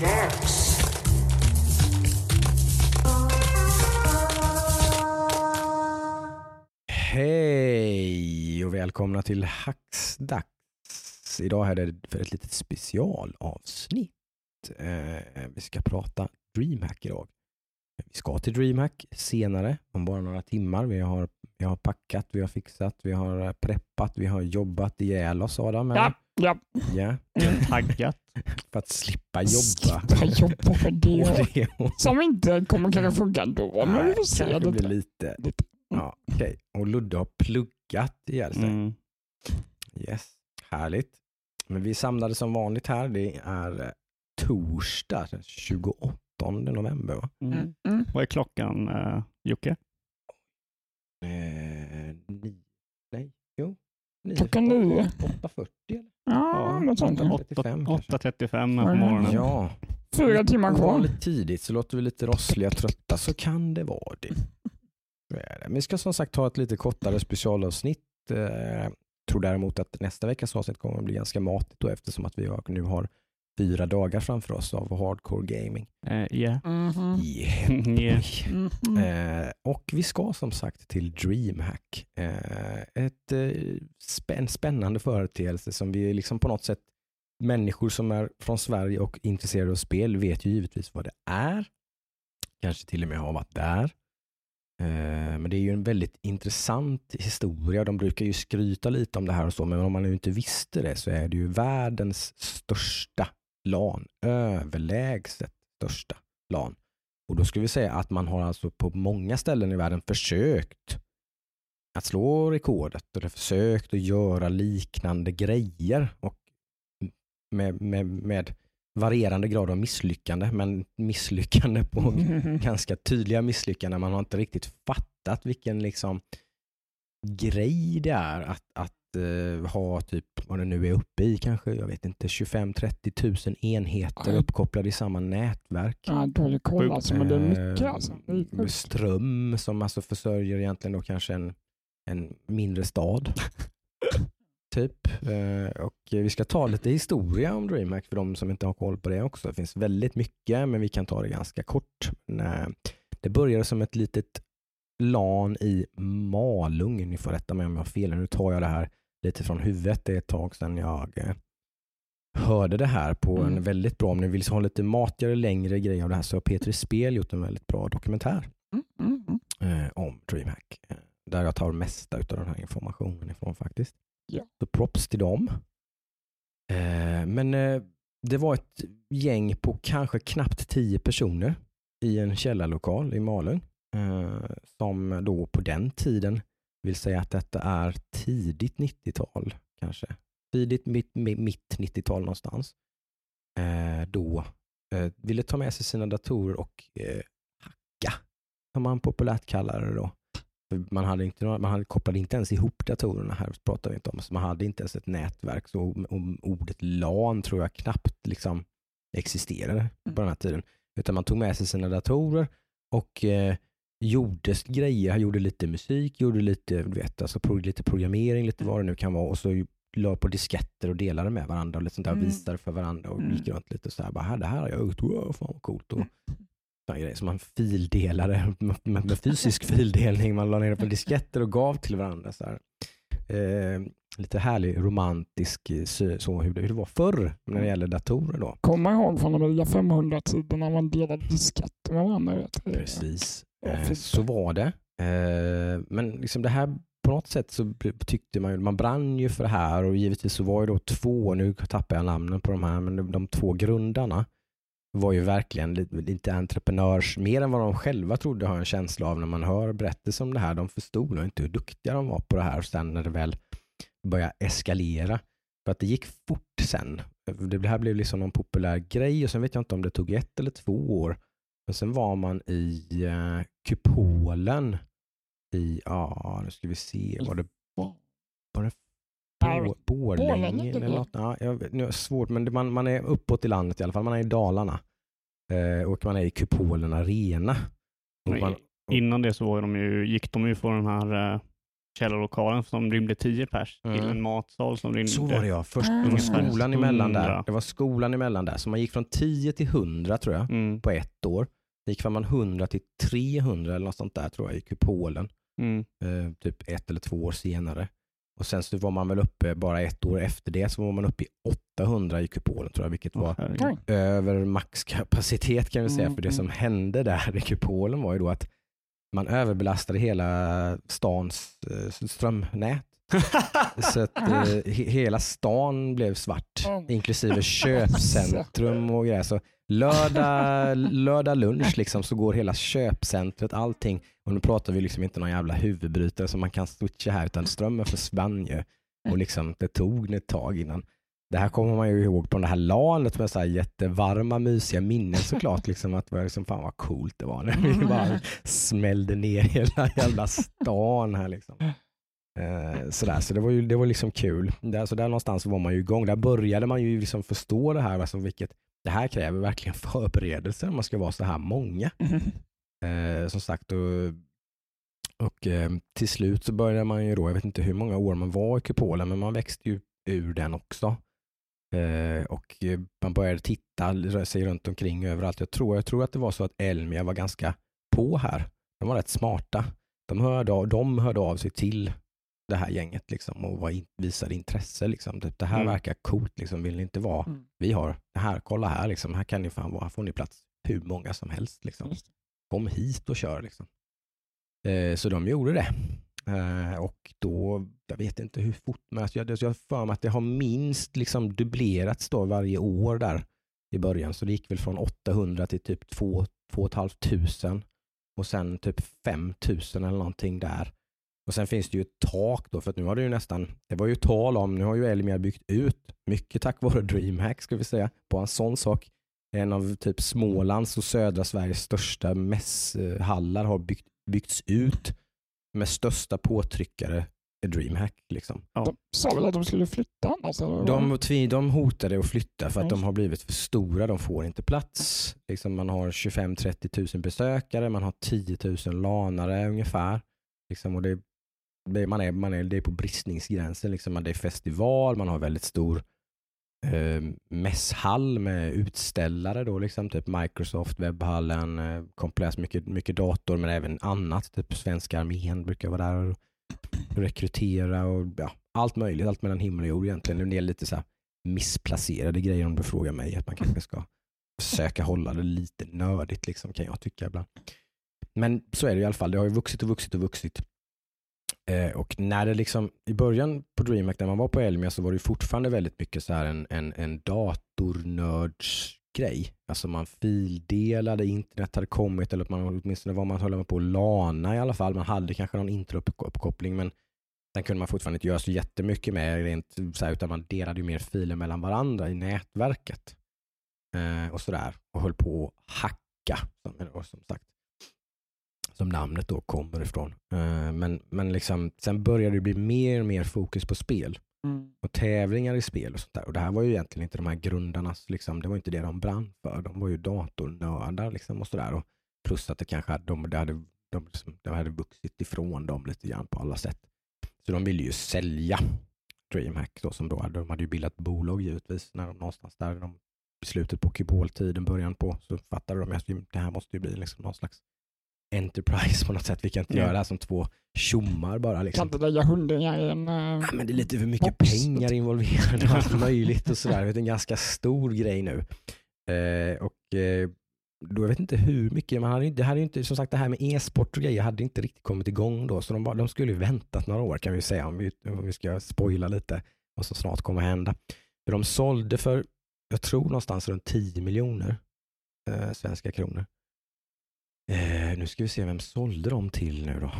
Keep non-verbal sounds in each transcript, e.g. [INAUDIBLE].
dags. Hej och välkomna till Hacksdags. Idag är det för ett litet specialavsnitt. Eh, vi ska prata DreamHack idag. Vi ska till DreamHack senare, om bara några timmar. Vi har, vi har packat, vi har fixat, vi har preppat, vi har jobbat ihjäl oss Adam. eller? Ja, ja. ja. Taggat. För att slippa jobba. Slippa jobba för det. Som inte kommer kanske funka då. Men vi får se. kanske blir Det. lite. Lite. Ja, okej. Och Ludde har pluggat ihjäl sig. Mm. Yes, härligt. Men vi samlades som vanligt här. Det är eh, torsdag den 28 november. Va? Mm. Mm. Mm. Vad är klockan uh, Jocke? Eh, ni, nej, jo. Nio, Klockan nio. 8.40 eller? Ja, något sånt. där. 8.35 kanske. 8.35 på morgonen. Ja, Fyra timmar kvar. ovanligt tidigt så låter vi lite rossliga trötta så kan det vara det. Men vi ska som sagt ta ett lite kortare specialavsnitt. Eh, tror däremot att nästa veckas avsnitt kommer att bli ganska matigt då, eftersom att vi nu har fyra dagar framför oss av hardcore gaming. Eh, Ja. Mhm. Yeah. [LAUGHS] Yeah. Mhm. Eh, och vi ska som sagt till DreamHack. Eh, ett eh, spä- en spännande företeelse som vi liksom på något sätt, människor som är från Sverige och intresserade av spel vet ju givetvis vad det är. Kanske till och med har varit där. Eh, men det är ju en väldigt intressant historia. De brukar ju skryta lite om det här och så, men om man nu inte visste det så är det ju världens största LAN. Överlägset största LAN. Och då skulle vi säga att man har alltså på många ställen i världen försökt att slå rekordet eller försökt att göra liknande grejer och med, med, med varierande grad av misslyckande, men misslyckande på Mhm. [LAUGHS] ganska tydliga misslyckanden. Man har inte riktigt fattat vilken liksom grej det är att, att eh, ha typ, vad det nu är uppe i kanske, jag vet inte, 25-30 tusen enheter Oj. uppkopplade i samma nätverk. Ja, dålig koll alltså, men det är mycket Eh, alltså. Är ström som alltså försörjer egentligen då kanske en, en mindre stad. [LAUGHS] typ. Eh, och vi ska ta lite historia om DreamHack för de som inte har koll på det också. Det finns väldigt mycket men vi kan ta det ganska kort. Nej, Det började som ett litet LAN i Malung. Ni får rätta mig om jag har fel. Nu tar jag det här lite från huvudet. Det är ett tag sedan jag eh, hörde det här på en Mm. väldigt bra, om ni vill ha lite matigare, längre grejer av det här så har Petri Spel gjort en väldigt bra dokumentär Mm, mm, mm. eh, om DreamHack. Eh, där jag tar mesta av den här informationen ifrån faktiskt. Ja. Så props till dem. Eh, men eh, det var ett gäng på kanske knappt tio personer i en källarlokal i Malung. Eh, som då på den tiden vill säga att detta är tidigt 90-tal kanske. Tidigt mitt, mitt, mitt 90-tal någonstans. Eh, då eh, ville ta med sig sina datorer och eh, hacka, som man populärt kallar det då. Man, hade inte, några- man hade kopplade inte ens ihop datorerna här, pratar vi inte om. Så man hade inte ens ett nätverk. Så ordet LAN tror jag knappt liksom existerade på den här tiden. Utan man tog med sig sina datorer och eh, gjorde grejer, gjorde lite musik, gjorde lite, du vet, alltså, lite programmering, lite vad det nu kan vara. Och så la på disketter och delade med varandra och lite sånt där, Mm. visade för varandra och Mm. gick runt lite så här. Bara, "Här, det här har jag gjort, wow, fan vad coolt. Och, grejer som man fildelade [LAUGHS] med, med, fysisk fildelning. Man la ner på disketter och gav till varandra. Så här. Eh, lite härlig romantisk eh, så hur det, hur det var förr när det gäller datorer då. Kommer ihåg från de Amiga 500-tiden när man delade disketter med varandra. Precis. Ja, Eh, så var det. Eh, men liksom det här på något sätt så tyckte man ju, man brann ju för det här och givetvis så var ju då två, nu tappar jag namnen på de här, men de, två grundarna var ju verkligen lite, lite entreprenörs, mer än vad de själva trodde har jag en känsla av när man hör berättelser om det här. De förstod nog inte hur duktiga de var på det här och sen när det väl började eskalera. För att det gick fort sen. Det här blev liksom någon populär grej och sen vet jag inte om det tog ett eller två år. Men sen var man i uh, kupolen i, ja nu ska vi se, var det, var det Bå- Borlänge eller något? Ja, jag vet, nu är det svårt, men det, man, man är uppåt i landet i alla fall. Man är i Dalarna. Eh, och man är i kupolen Arena. Och man, Innan det så var de ju, gick de ju på den här, eh, källarlokalen som rymde 10 pers till Mm. en matsal som rymde... Så var det ja. Först, det var Ungefär skolan emellan där. 100. Det var skolan emellan där. Så man gick från 10 till 100 tror jag Mm, på ett år. Det gick från man 100 till 300 eller något sånt där tror jag i kupolen. mm, Eh, typ ett eller två år senare. Och sen så var man väl uppe bara ett år efter det så var man uppe i 800 i kupolen tror jag, vilket var. Oj. över maxkapacitet kan vi säga. Mm, För det mm. som hände där [LAUGHS] i kupolen var ju då att man överbelastade hela stans eh, strömnät. [LAUGHS] Så att eh, he- hela stan blev svart, Mm. inklusive [LAUGHS] köpcentrum och grejer. Så lördag, lördag lunch liksom, så går hela köpcentret, allting. Och nu pratar vi liksom inte någon jävla huvudbrytare som man kan switcha här, utan strömmen försvann ju. Och liksom, det tog ett tag innan. Det här kommer man ju ihåg på det här lanet med så här jättevarma, mysiga minnen såklart. Liksom, att liksom, fan vad coolt det var när vi bara smällde ner hela jävla stan här. Liksom. Eh, sådär, så det var ju det var liksom kul. Där, så där någonstans var man ju igång. Där började man ju liksom förstå det här. Alltså vilket, det här kräver verkligen förberedelser om man ska vara så här många. Eh, som sagt, och, och eh, till slut så började man ju då, jag vet inte hur många år man var i kupolen, men man växte ju ur den också. Eh, och eh, man började titta röra sig runt omkring överallt. Jag tror, jag tror att det var så att Elmia var ganska på här. De var rätt smarta. De hörde av, de hörde av sig till det här gänget liksom, och var in, visade intresse. Liksom. Det, det här Mm. verkar coolt, liksom. vill ni inte vara? Mm. Vi har det här, kolla här, liksom. här kan ni fan vara, här får ni plats hur många som helst. Liksom kom hit och kör. Liksom. Eh, så de gjorde det. Eh, och då, jag vet inte hur fort, men alltså jag, jag har för mig att det har minst liksom dubblerats då varje år där i början. Så det gick väl från 800 till typ 2 500 och sen typ 5000 eller någonting där. Och sen finns det ju ett tak då, för att nu har det ju nästan, det var ju tal om, nu har ju Elmia byggt ut, mycket tack vare [LAUGHS] DreamHack ska vi säga, på en sån sak. En av typ Smålands och södra Sveriges största mässhallar har byggt, byggts ut med största påtryckare är DreamHack. Liksom. De sa väl att de skulle flytta annars? Eller? De, de hotade att flytta för att Ja, de har blivit för stora. De får inte plats. Liksom man har 25-30 000 besökare, man har 10 000 lanare ungefär. Liksom, och det, det, man är, man är, det är på bristningsgränsen. Liksom. Det är festival, man har väldigt stor eh, mässhall med utställare. Då, liksom, typ Microsoft, webbhallen, eh, komplex, mycket, mycket dator men även annat. Typ Svenska armén brukar vara där och rekrytera och ja, allt möjligt. Allt mellan himmel och jord egentligen. En del lite så här missplacerade grejer om du frågar mig. Att man kanske ska försöka hålla det lite nördigt liksom, kan jag tycka ibland. Men så är det i alla fall. Det har ju vuxit och vuxit och vuxit. Eh, och när det liksom, i början på DreamHack när man var på Elmia så var det fortfarande väldigt mycket så här en, en, en datornördsgrej. Alltså man fildelade, internet hade kommit eller att man åtminstone var man höll på att lana i alla fall. Man hade kanske någon introuppkoppling men sen kunde man fortfarande inte göra så jättemycket med rent så här, utan man delade ju mer filer mellan varandra i nätverket. Eh, och sådär. Och höll på att hacka och som sagt som namnet då kommer ifrån. Eh, men men liksom, sen började det bli mer och mer fokus på spel Mm. och tävlingar i spel och sånt där. Och det här var ju egentligen inte de här grundarnas, liksom, det var inte det de brann för. De var ju datornördar liksom och sådär. Och plus att det kanske hade, de, det hade, de, liksom, det hade vuxit ifrån dem lite grann på alla sätt. Så de ville ju sälja DreamHack då, som då hade, de hade ju bildat bolag givetvis när de någonstans där de slutet på Kybol-tiden, början på, så fattade de att det här måste ju bli liksom någon slags Enterprise på något sätt. Vi kan inte Ja. göra som två tjommar bara. Kan Liksom. inte lägga hundingar i en... eh, Ja, men det är lite för mycket Box. pengar involverade och allt [LAUGHS] möjligt och sådär. Det är en ganska stor grej nu. Eh, och eh, då jag vet inte hur mycket, man hade, det hade inte, som sagt det här med e-sport och grejer hade inte riktigt kommit igång då. Så de, bara, de skulle ju väntat några år kan vi säga om vi, om vi ska spoila lite vad som snart kommer hända. För de sålde för, jag tror någonstans runt 10 miljoner eh, svenska kronor. Eh, nu ska vi se, vem sålde de till nu då?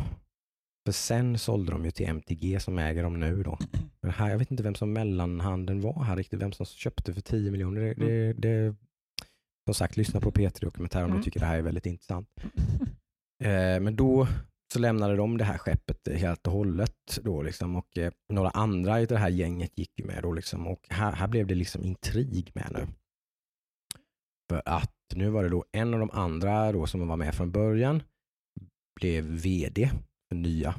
För sen sålde de ju till MTG som äger dem nu då. [CLEARS THROAT] Men här, jag vet inte vem som mellanhanden var här riktigt, vem som köpte för 10 miljoner. Det, det, det, som sagt, lyssna på P3 Dokumentär om Mm. ni tycker det här är väldigt intressant. [LAUGHS] Eh, men då så lämnade de det här skeppet helt och hållet då liksom och eh, några andra i det här gänget gick ju med då liksom och här, här blev det liksom intrig med nu. För att nu var det då en av de andra då som var med från början blev vd för nya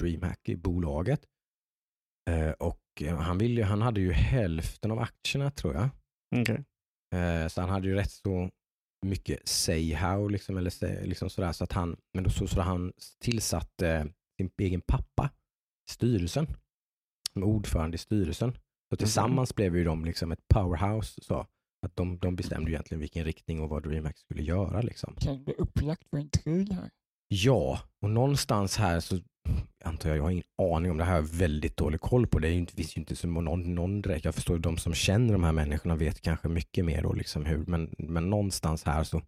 DreamHack i bolaget. Eh, och eh, han, ville, han hade ju hälften av aktierna tror jag. Okej. Eh, så han hade ju rätt så mycket say-how, liksom, eller say, liksom sådär, så att han, men då så, så han tillsatte sin egen pappa i styrelsen, som ordförande i styrelsen. Så tillsammans blev ju de liksom ett powerhouse. Så, att de, de bestämde egentligen vilken riktning och vad DreamHack skulle göra. Liksom. Kan det bli upplagt för intrig här? Ja, och någonstans här så antar jag, jag har ingen aning om det här, jag har väldigt dålig koll på det. Det är ju inte- så någon, någon direkt, jag förstår de som känner de här människorna vet kanske mycket mer då, liksom hur, men, men någonstans här så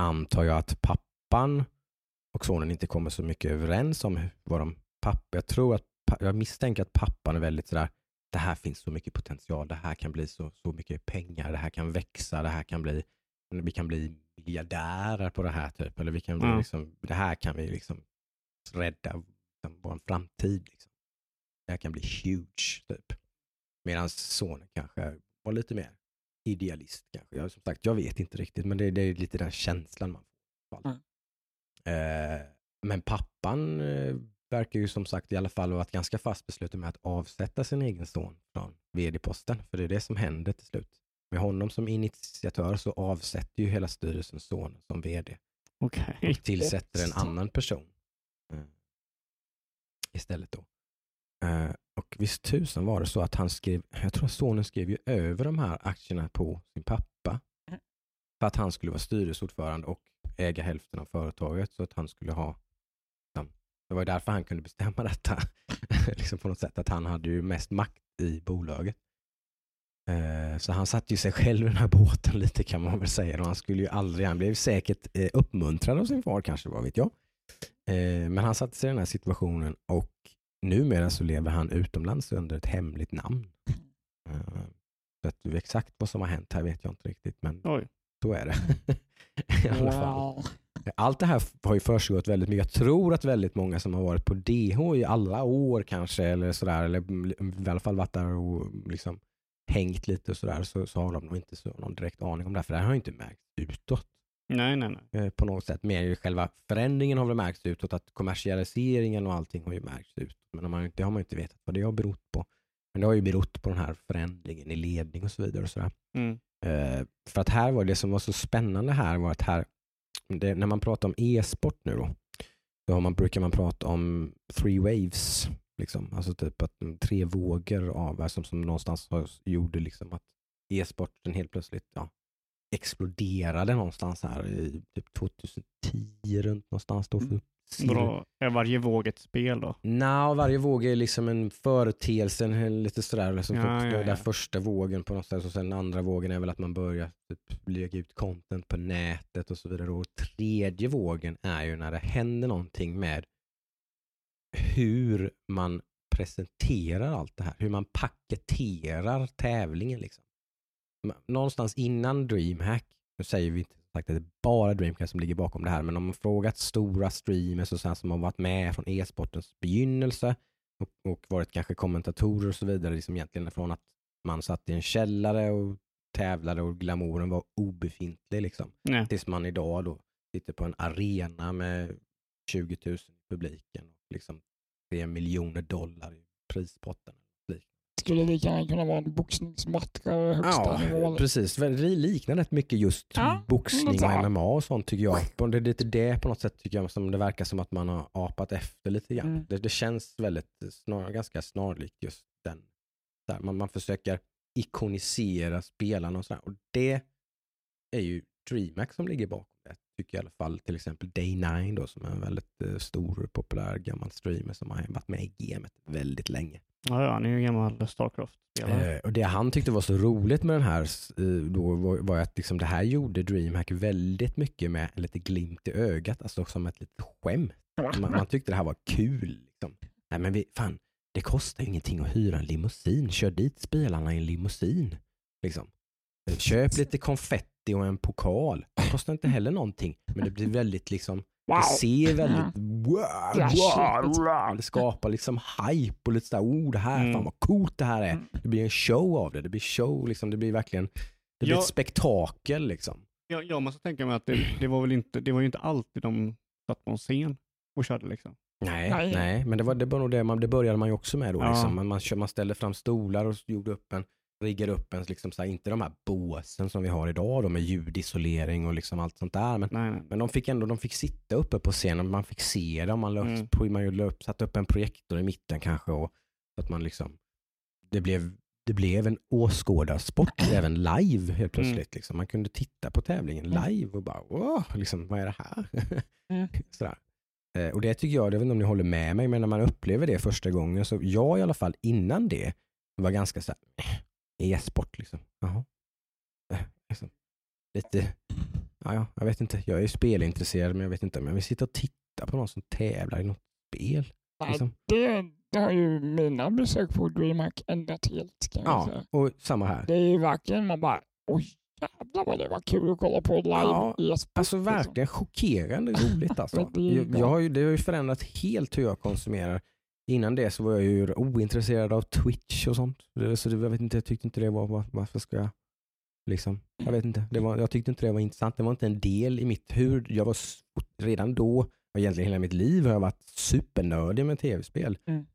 antar jag att pappan och sonen inte kommer så mycket överens om vad de, pappa, jag tror att, jag misstänker att pappan är väldigt sådär, det här finns så mycket potential, det här kan bli så, så mycket pengar, det här kan växa, det här kan bli, vi kan bli miljardärer på det här typ, eller vi kan bli Ja. liksom, det här kan vi liksom rädda liksom, vår framtid. Liksom. Det här kan bli huge typ. Medan sonen kanske var lite mer idealist kanske. Jag, som sagt, jag vet inte riktigt, men det, det är lite den känslan man får. fall. Eh, men pappan eh, verkar ju som sagt i alla fall ha varit ganska fast besluten med att avsätta sin egen son från vd-posten. För det är det som händer till slut. Med honom som initiatör så avsätter ju hela styrelsen sonen som vd Okej. och tillsätter en annan person eh, istället då. Eh, och visst tusan var det så att han skrev, jag tror att sonen skrev ju över de här aktierna på sin pappa för att han skulle vara styrelseordförande och äga hälften av företaget så att han skulle ha det var ju därför han kunde bestämma [LAUGHS] detta liksom på något sätt att han hade ju mest makt i bolaget. Eh, Så han satte ju sig själv i den här båten lite kan man väl säga. Och han skulle ju aldrig, han blev säkert eh, uppmuntrad av sin far kanske, vad vet jag. Eh, Men han satte sig i den här situationen och numera så lever han utomlands under ett hemligt namn. Så att exakt vad som har hänt här vet jag inte riktigt, men Oj. så är det. [LAUGHS] I alla fall. Wow. Allt det här har ju försiggått väldigt mycket. Jag tror att väldigt många som har varit på DH i alla år kanske, eller sådär, eller i alla fall varit där och liksom hängt lite och sådär, så, så har de nog inte så, någon direkt aning om det här, för det här har ju inte märkts utåt Nej, nej, nej. eh, på något sätt. Mer ju själva förändringen har väl märkts utåt, att kommersialiseringen och allting har ju märkts ut. Men inte- det har man ju inte vetat vad det har berott på. Men det har ju berott på den här förändringen i ledning och så vidare. Och sådär. Mm. Eh, för att här var det som var så spännande här var att här, det, när man pratar om e-sport nu då, då har man, brukar man prata om three waves. Liksom. Alltså typ att mm, tre vågor av, som, som någonstans gjorde liksom att e-sporten helt plötsligt ja, exploderade någonstans här i typ 2010 runt någonstans. Då för Vadå, är varje våg ett spel då? Nå, varje våg är liksom en företeelse, en- lite sådär. Liksom, Ja, ja, ja. första vågen på något sätt och sen andra vågen är väl att man börjar typ, lägga ut content på nätet och så vidare. Och tredje vågen är ju när det händer någonting med hur man presenterar allt det här. Hur man paketerar tävlingen. Liksom. Någonstans innan DreamHack, nu säger vi inte sagt att det är bara DreamHack som ligger bakom det här, men om man frågat stora streamers och så här som har varit med från e-sportens begynnelse och, och varit kanske kommentatorer och så vidare, liksom egentligen från att man satt i en källare och tävlade och glamouren var obefintlig. Liksom. Nej. Tills man idag då sitter på en arena med 20 000 i publiken och liksom 3 miljoner dollar i prispotten. Skulle lika gärna kunna vara en boxningsmatch högsta Ja, nivå. precis. Det liknar rätt mycket just Ja, boxning och. MMA och sånt tycker jag. Och det är lite det på något sätt tycker jag som det verkar som att man har apat efter lite grann. Mm. Det, det känns väldigt snar, ganska snarlikt just den. Där man, man försöker ikonisera spelarna och sådär. Och det är ju DreamHack som ligger bakom det. Tycker jag i alla fall till exempel Day9 då som är en väldigt eh, stor populär gammal streamer som har varit med i gamet väldigt länge. Ja, ja, han är ju gammal Starcraft-spelare. Eh, och det han tyckte var så roligt med den här eh, då var, var att liksom det här gjorde DreamHack väldigt mycket med lite glimt i ögat, alltså som ett litet skämt. Man, man tyckte det här var kul. Liksom. Nej men vi, fan, det kostar ju ingenting att hyra en limousin. Kör dit spelarna i en limousin. Liksom. Köp lite konfetti och en pokal. Det kostar inte heller någonting. Men det blir väldigt liksom, Wow. det ser väldigt wow, Ja, wow, shit. wow. Det skapar liksom hype och lite sådär, oh det här, Mm. fan vad coolt det här är. Mm. Det blir en show av det. Det blir show, liksom. det blir verkligen det blir Ja. ett spektakel. Liksom. Jag, jag måste tänka mig att det, det var väl inte, det var ju inte alltid de satt på en scen och körde liksom. Nej, Nej. nej, men det var, det var nog det, man, det började man ju också med då. Ja. Liksom. Man, man, man ställde fram stolar och gjorde upp en, riggade upp en, liksom så här, inte de här båsen som vi har idag då med ljudisolering och liksom allt sånt där. Men, Nej, nej. men de fick ändå de fick sitta uppe på scenen, man fick se dem, man, Mm. på, man satte upp en projektor i mitten kanske och så att man liksom, det blev, det blev en åskådarsport [CLEARS THROAT] även live helt plötsligt. Liksom. Man kunde titta på tävlingen Mm. live och bara wow, liksom, vad är det här? Mm. [LAUGHS] Sådär. Eh, Och det tycker jag, jag vet inte om ni håller med mig, men när man upplever det första gången, så jag i alla fall innan det var ganska såhär, e-sport liksom. Jaha. Eh, Liksom. Lite, ja, ja, jag vet inte, jag är ju spelintresserad men jag vet inte om jag vill sitta och titta på någon som tävlar i något spel. Nej, Liksom. det, det har ju mina besök på DreamHack ändrat helt kan Ja, säga. och samma här. Det är ju verkligen man bara, oj jävlar vad det var kul att kolla på live Ja, e-sport. Alltså liksom. verkligen chockerande roligt alltså. [LAUGHS] Det jag, jag har ju, det har ju förändrat helt hur jag konsumerar. Innan det så var jag ju ointresserad av Twitch och sånt. Så det, jag vet inte, jag tyckte inte det var, var- varför ska jag liksom, jag vet inte, det var, jag tyckte inte det var intressant. Det var inte en del i mitt hur, jag var redan då, och egentligen hela mitt liv har jag varit supernördig med tv-spel. Mm.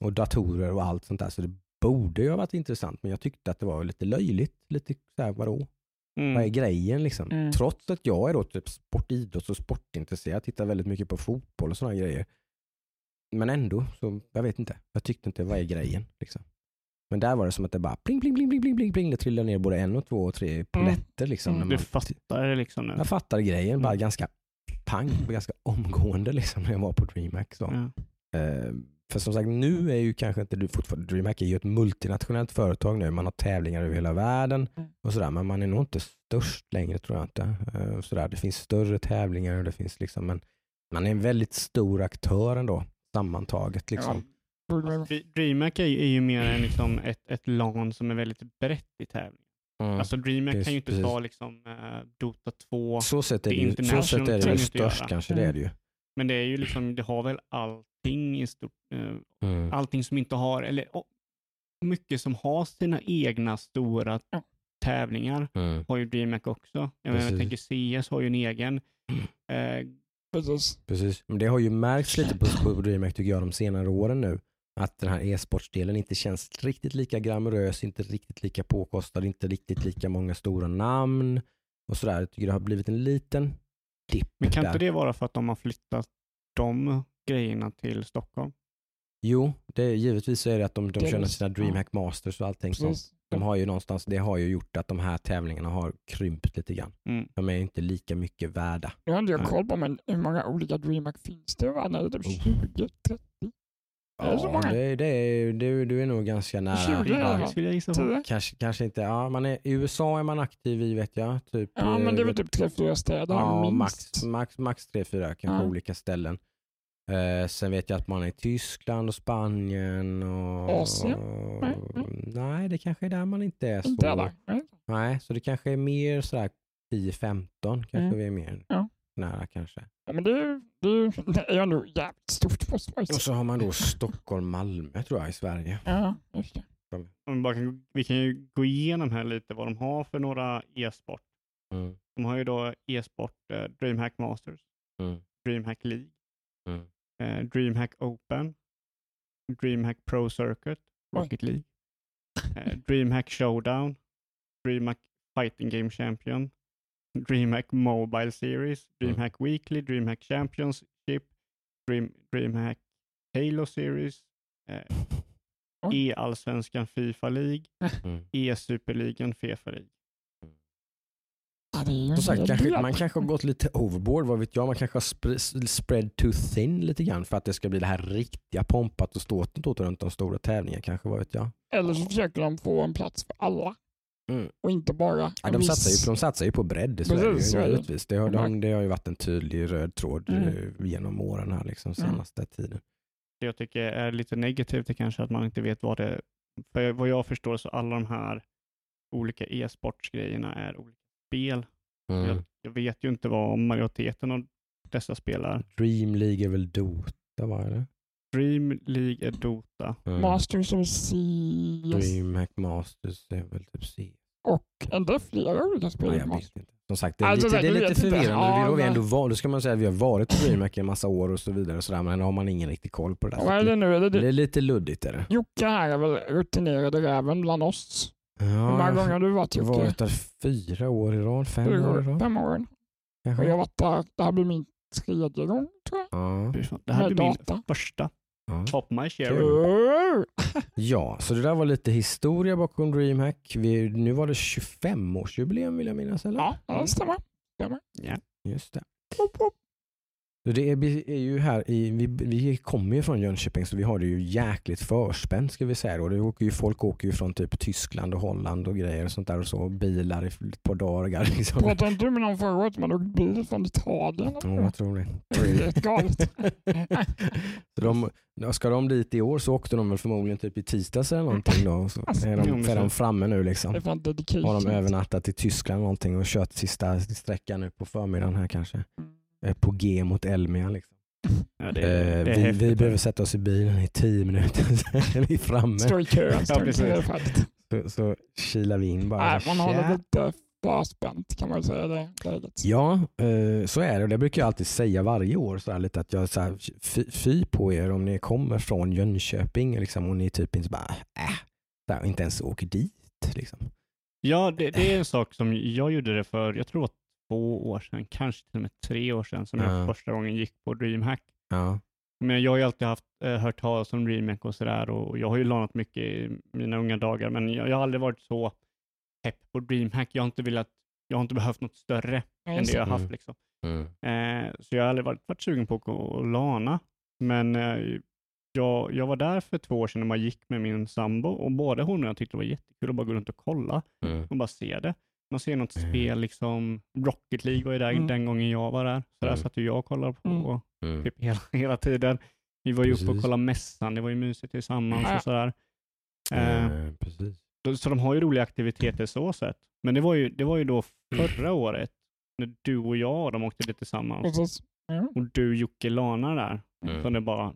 Och datorer och allt sånt där. Så det borde ju ha varit intressant men jag tyckte att det var lite löjligt. Lite såhär, vadå? Vad är Mm. grejen liksom? Mm. Trots att jag är då typ sportidrotts och sportintresserad, tittar väldigt mycket på fotboll och sådana grejer. Men ändå, så jag vet inte. Jag tyckte inte, vad är grejen? Liksom. Men där var det som att det bara pling, pling, pling, pling, pling, pling, pling. Det trillade ner både en och två och tre poletter liksom. Mm. Du man, fattar det liksom nu. jag fattade grejen, bara Mm. ganska pang, ganska omgående liksom när jag var på DreamHack. Så. Ja. Eh, för som sagt, nu är ju kanske inte du fortfarande, DreamHack är ju ett multinationellt företag nu. Man har tävlingar över hela världen Mm. och sådär. Men man är nog inte störst längre tror jag inte. Eh, sådär. Det finns större tävlingar och det finns liksom, men man är en väldigt stor aktör ändå sammantaget. Liksom. Väl- Dre- DreamHack är ju, är ju mer än liksom ett, ett LAN som är väldigt brett i tävling. Mm. Alltså DreamHack Precis, kan ju inte precis. ta liksom eh, Dota 2, så sätt är det, det ju, så sätt är det inte störst göra. kanske, det är det ju. men det är ju liksom, det har väl allting i stort, eh, Mm. allting som inte har, eller oh, mycket som har sina egna stora Ja. tävlingar Mm. har ju DreamHack också. Jag, menar, jag tänker CS har ju en egen. Mm. [CLEARS THROAT] Precis. Precis. Men det har ju märkts lite på, på DreamHack tycker jag de senare åren nu. Att den här e-sportsdelen inte känns riktigt lika glamorös, inte riktigt lika påkostad, inte riktigt lika många stora namn och sådär. Jag tycker det har blivit en liten dipp men kan där. inte det vara för att de har flyttat de grejerna till Stockholm? Jo, det är, givetvis så är det att de, de det. sina DreamHack Masters och allting. Precis. De har ju någonstans, det har ju gjort att de här tävlingarna har krympt lite grann. Mm. De är inte lika mycket värda. Nu har inte jag koll på men hur många olika DreamHack finns det? Nej, typ Oh. 20, 30, Är det så Ja, många? det, det är, du, du är nog ganska nära. 20 är det, Ja, skulle jag gissa på. 10? Kanske, kanske inte. Ja, man är, I USA är man aktiv i vet jag. Typ, Ja, men det är eh, väl typ 3-4 städer ja, minst. max, max, max tre, fyra kanske Ja. olika ställen. Eh, sen vet jag att man är i Tyskland och Spanien och... Asien? Nej, Nej, det kanske är där man inte är så. Inte alla. Nej. Nej, så det kanske är mer sådär 10-15 kanske Mm. vi är mer Ja. nära kanske. Ja, men det, är- det, är- [LAUGHS] det är ändå jävligt stort måste man Och så har man då Stockholm, Malmö tror jag i Sverige. Ja, just det. Kan, vi kan ju gå igenom här lite vad de har för några e-sport. Mm. De har ju då e-sport eh, DreamHack Masters, Mm. DreamHack League, Mm. Eh, DreamHack Open, DreamHack Pro Circuit. Rocket League, [LAUGHS] eh, DreamHack Showdown, DreamHack Fighting Game Champion, DreamHack Mobile Series, DreamHack Weekly, DreamHack Championship, Dream, DreamHack Halo Series, eh. [LAUGHS] E-allsvenskan Fifa League, [LAUGHS] Mm. E-superligan Fifa League. Ja, det är ju en Som sagt, kanske, man kanske har gått lite overboard, vad vet jag. Man kanske har sp- spread too thin lite grann för att det ska bli det här riktiga pompat och ståtet åt runt de stora tävlingarna kanske, vad vet jag. Eller så försöker de få en plats för alla. Mm. Och inte bara Ja, de, viss- satsar ju, de satsar ju på bredd, så är det Precis, givetvis. Har, de, det har ju varit en tydlig röd tråd Mm. eh, genom åren här, liksom, Mm. senaste tiden. Det jag tycker är lite negativt är kanske att man inte vet vad det För vad jag förstår så alla de här olika e-sportsgrejerna är olika spel. Mm. Jag, jag vet ju inte vad majoriteten av dessa spelar. Dream League är väl Dota, va? Eller? Dream League är Dota. Mm. Masters of CS Dreamhack Masters är väl typ C. och en del flera olika spel. I jag vet inte. som sagt, det är Alltså, lite, det är lite förvirrande. Ja, vi har vi ändå var, då ska man säga att vi har varit på DreamHack i en massa år och så vidare, och så där, men har man ingen riktig koll på det där. Vad är det nu? Är det, det det? är lite luddigt. Är det. Jocke här är väl rutinerade räven bland oss. Ja, Hur många gånger har du varit jag har varit där fyra år i rad, fem Fyra år i år, rad. Fem år. Och jag Kanske. har varit där, det här blir min tredje gång tror jag. Ja, Det här Med blir min data. första. ja. Top my share. [LAUGHS] Ja, så det där var lite historia bakom DreamHack. Vi, nu var det 25-årsjubileum vill jag minnas, eller? Ja, det stämmer. Ja. Just det. Woop, woop. Det är, är ju här i, vi, vi kommer ju från Jönköping så vi har det ju jäkligt förspänt ska vi säga. Då. Det åker ju, folk åker ju från typ Tyskland och Holland och grejer och sånt där och så. Bilar i ett par dagar. [LAUGHS] Liksom. Pratade inte du med någon förra året som hade åkt bil från Italien? Ja, jag tror det. Det är helt galet. [LAUGHS] Så de, ja, ska de dit i år så åkte de väl förmodligen typ i tisdags eller någonting då. Så Alltså, är de, är de framme nu liksom. Har de övernattat i Tyskland någonting och kört sista sträckan nu på förmiddagen här kanske. Eh, På G mot Elmia liksom. [LAUGHS] Ja, det, Eh, det vi, vi behöver sätta oss i bilen i tio minuter, [LAUGHS] så är vi framme. Står i kö. Står i precis. kö färdigt. Så, så kilar vi in bara. Nej, man har det Tja. lite förspänt kan man säga. Det läget. Ja, eh, så är det. Och Det brukar jag alltid säga varje år. Så här, lite att jag så här, fy, fy på er om ni kommer från Jönköping liksom, och ni typ inte bara äh, så här, inte ens åker dit. Liksom. Ja, det, det är en sak som jag gjorde det för, jag tror det var två år sedan, kanske till och med tre år sedan, som Ja. jag första gången gick på DreamHack. Ja. Men jag har ju alltid haft, eh, hört talas om DreamHack och sådär och jag har ju lånat mycket i mina unga dagar, men jag, jag har aldrig varit så pepp på DreamHack. Jag har inte velat, jag har inte behövt något större än det jag har Mm. haft. Liksom. Mm. Eh, så jag har aldrig varit, varit sugen på att lana. Men eh, jag, jag var där för två år sedan när man gick med min sambo och både hon och jag tyckte det var jättekul att bara gå runt och kolla Mm. och bara se det. Man ser något Mm. spel, liksom Rocket League var ju där Mm. den gången jag var där. Så där Mm. satt ju jag och kollade på Mm. Mm. typ hela, [LAUGHS] hela tiden. Vi var ju uppe och kollade mässan, det var ju mysigt tillsammans Ja. och sådär. Eh, Eh, precis. så de har ju roliga aktiviteter så sett. Men det var ju, det var ju då förra året när du och jag och de åkte dit tillsammans Precis. Och du Jocke Lana där. Mm. Så det bara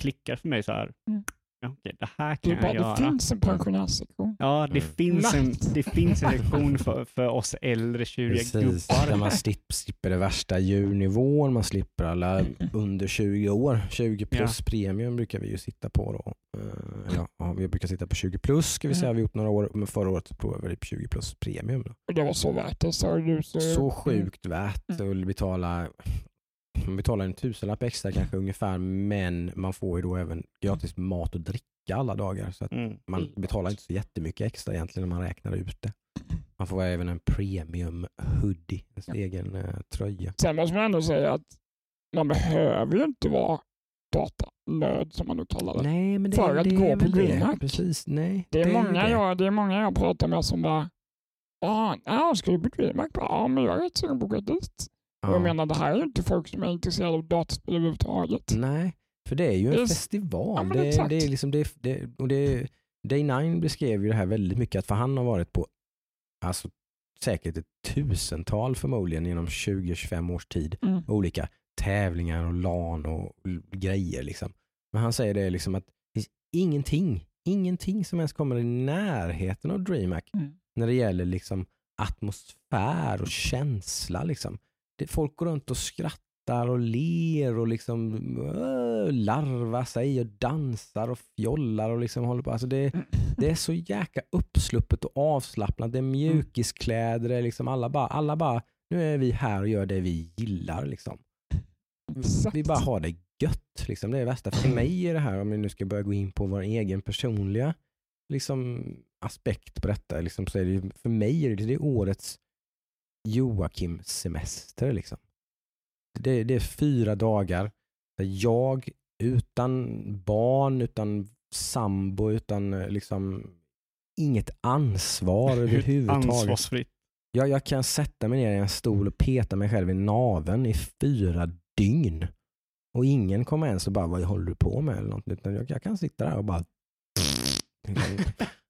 klickar för mig så här. Mm. Ja, okej, det här kan är bara, jag göra. det finns en pensionärssektion. Ja, det, Mm. finns en, det finns en lektion för, för oss äldre tjuriga Precis, där gubbar. man slipper, slipper det värsta djurnivån, man slipper alla under 20 år. 20 plus premium brukar vi ju sitta på då. Eh, ja, ja, vi brukar sitta på 20 plus ska vi säga, vi har gjort några år, men förra året provade vi på 20 plus premium. Då. Det var så värt det sa du. Så, Så sjukt värt Mm. att betala man betalar en tusenlapp extra kanske ungefär men man får ju då även gratis mat och dricka alla dagar. Så att Mm. man betalar inte så jättemycket extra egentligen när man räknar ut det. Man får även en premium hoodie, en Ja. egen eh, tröja. Sen måste man ändå säga att man behöver ju inte vara datanörd som man nu kallar det. Nej, men det, För att det gå är på det. DreamHack. Precis, nej. Det är, många det. jag, det är många jag pratar med som bara Ja, ah, ska du på DreamHack? Ja, men jag är rätt sugen på att gå dit. Ja. Och jag menar, det här är inte folk som är intresserade av dataspel överhuvudtaget. Nej, för det är ju en är- festival. Ja, det, det är liksom det, det, och det, Day 9 beskrev ju det här väldigt mycket, att för han har varit på alltså, säkert ett tusental förmodligen inom 20-25 års tid, Mm. olika tävlingar och LAN och grejer. Liksom. Men han säger det liksom att det finns ingenting, ingenting som ens kommer i närheten av DreamHack Mm. när det gäller liksom atmosfär och känsla. Liksom. Det, folk går runt och skrattar och ler och liksom äh, larvar sig och dansar och fjollar och liksom håller på. Alltså det, det är så jäkla uppsluppet och avslappnat. Det är mjukiskläder, det är liksom alla bara, alla bara, nu är vi här och gör det vi gillar. Liksom. Exakt. Vi bara har det gött. Liksom. Det är det värsta. För mig är det här, om vi nu ska börja gå in på vår egen personliga liksom, aspekt på detta, liksom, så är det, för mig är det, det är årets Joakim-semester. Liksom. Det, det är fyra dagar där jag utan barn, utan sambo, utan eh, liksom inget ansvar [LAUGHS] överhuvudtaget. Ansvarsfritt. Jag, jag kan sätta mig ner i en stol och peta mig själv i naven i fyra dygn. Och ingen kommer ens och bara, vad håller du på med? Eller något, utan jag, jag kan sitta där och bara... [LAUGHS]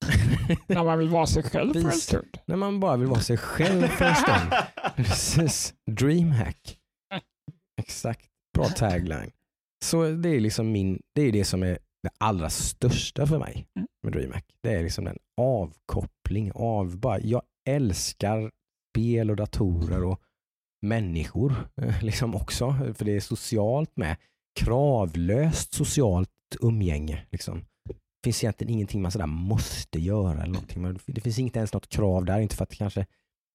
När man vill vara sig [LAUGHS] själv för en Vis. stund. När man bara vill vara sig själv för en stund. [LAUGHS] Precis. Dreamhack. Exakt. Bra tagline. Så det är liksom min, det är det som är det allra största för mig Mm. med DreamHack. Det är liksom en avkoppling av bara, jag älskar spel och datorer och människor eh, liksom också. För det är socialt med. Kravlöst socialt umgänge. Liksom. Det finns egentligen ingenting man sådär måste göra. Eller någonting. Men Det finns inte ens något krav där. Inte för att kanske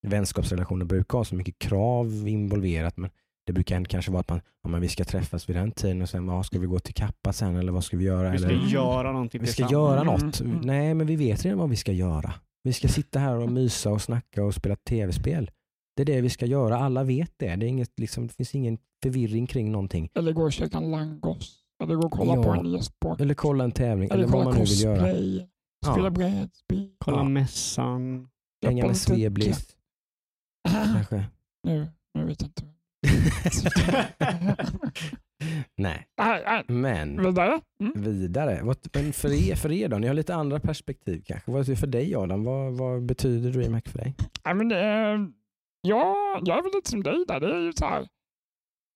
vänskapsrelationer brukar ha så mycket krav involverat. Men det brukar kanske vara att man, ja, men vi ska träffas vid den tiden och sen vad ska vi gå till Kappa sen eller vad ska vi göra? Vi ska eller, göra någonting vi ska tillsammans. göra Mm, något. mm. Nej, men vi vet redan vad vi ska göra. Vi ska sitta här och mysa och snacka och spela tv-spel. Det är det vi ska göra. Alla vet det. Det, är inget, liksom, det finns ingen förvirring kring någonting. Eller gå och käka langos. Eller gå och kolla Ja. på en e-sport. Eller kolla en tävling. Eller, Eller vad man nu vill göra. cosplay. Spela Ja. brädspel. Kolla Ja. mässan. Hänga med Sveblis. Kanske. [LAUGHS] Nu, nu vet jag inte. [LAUGHS] Nej, men Vidare. Mm. vidare. Vad- Men för er, för er då? Ni har lite andra perspektiv kanske. Vad är det för dig Adam? Vad, vad betyder DreamHack för dig? Nej, men det är, ja, jag är väl lite som dig där. Det är ju så här,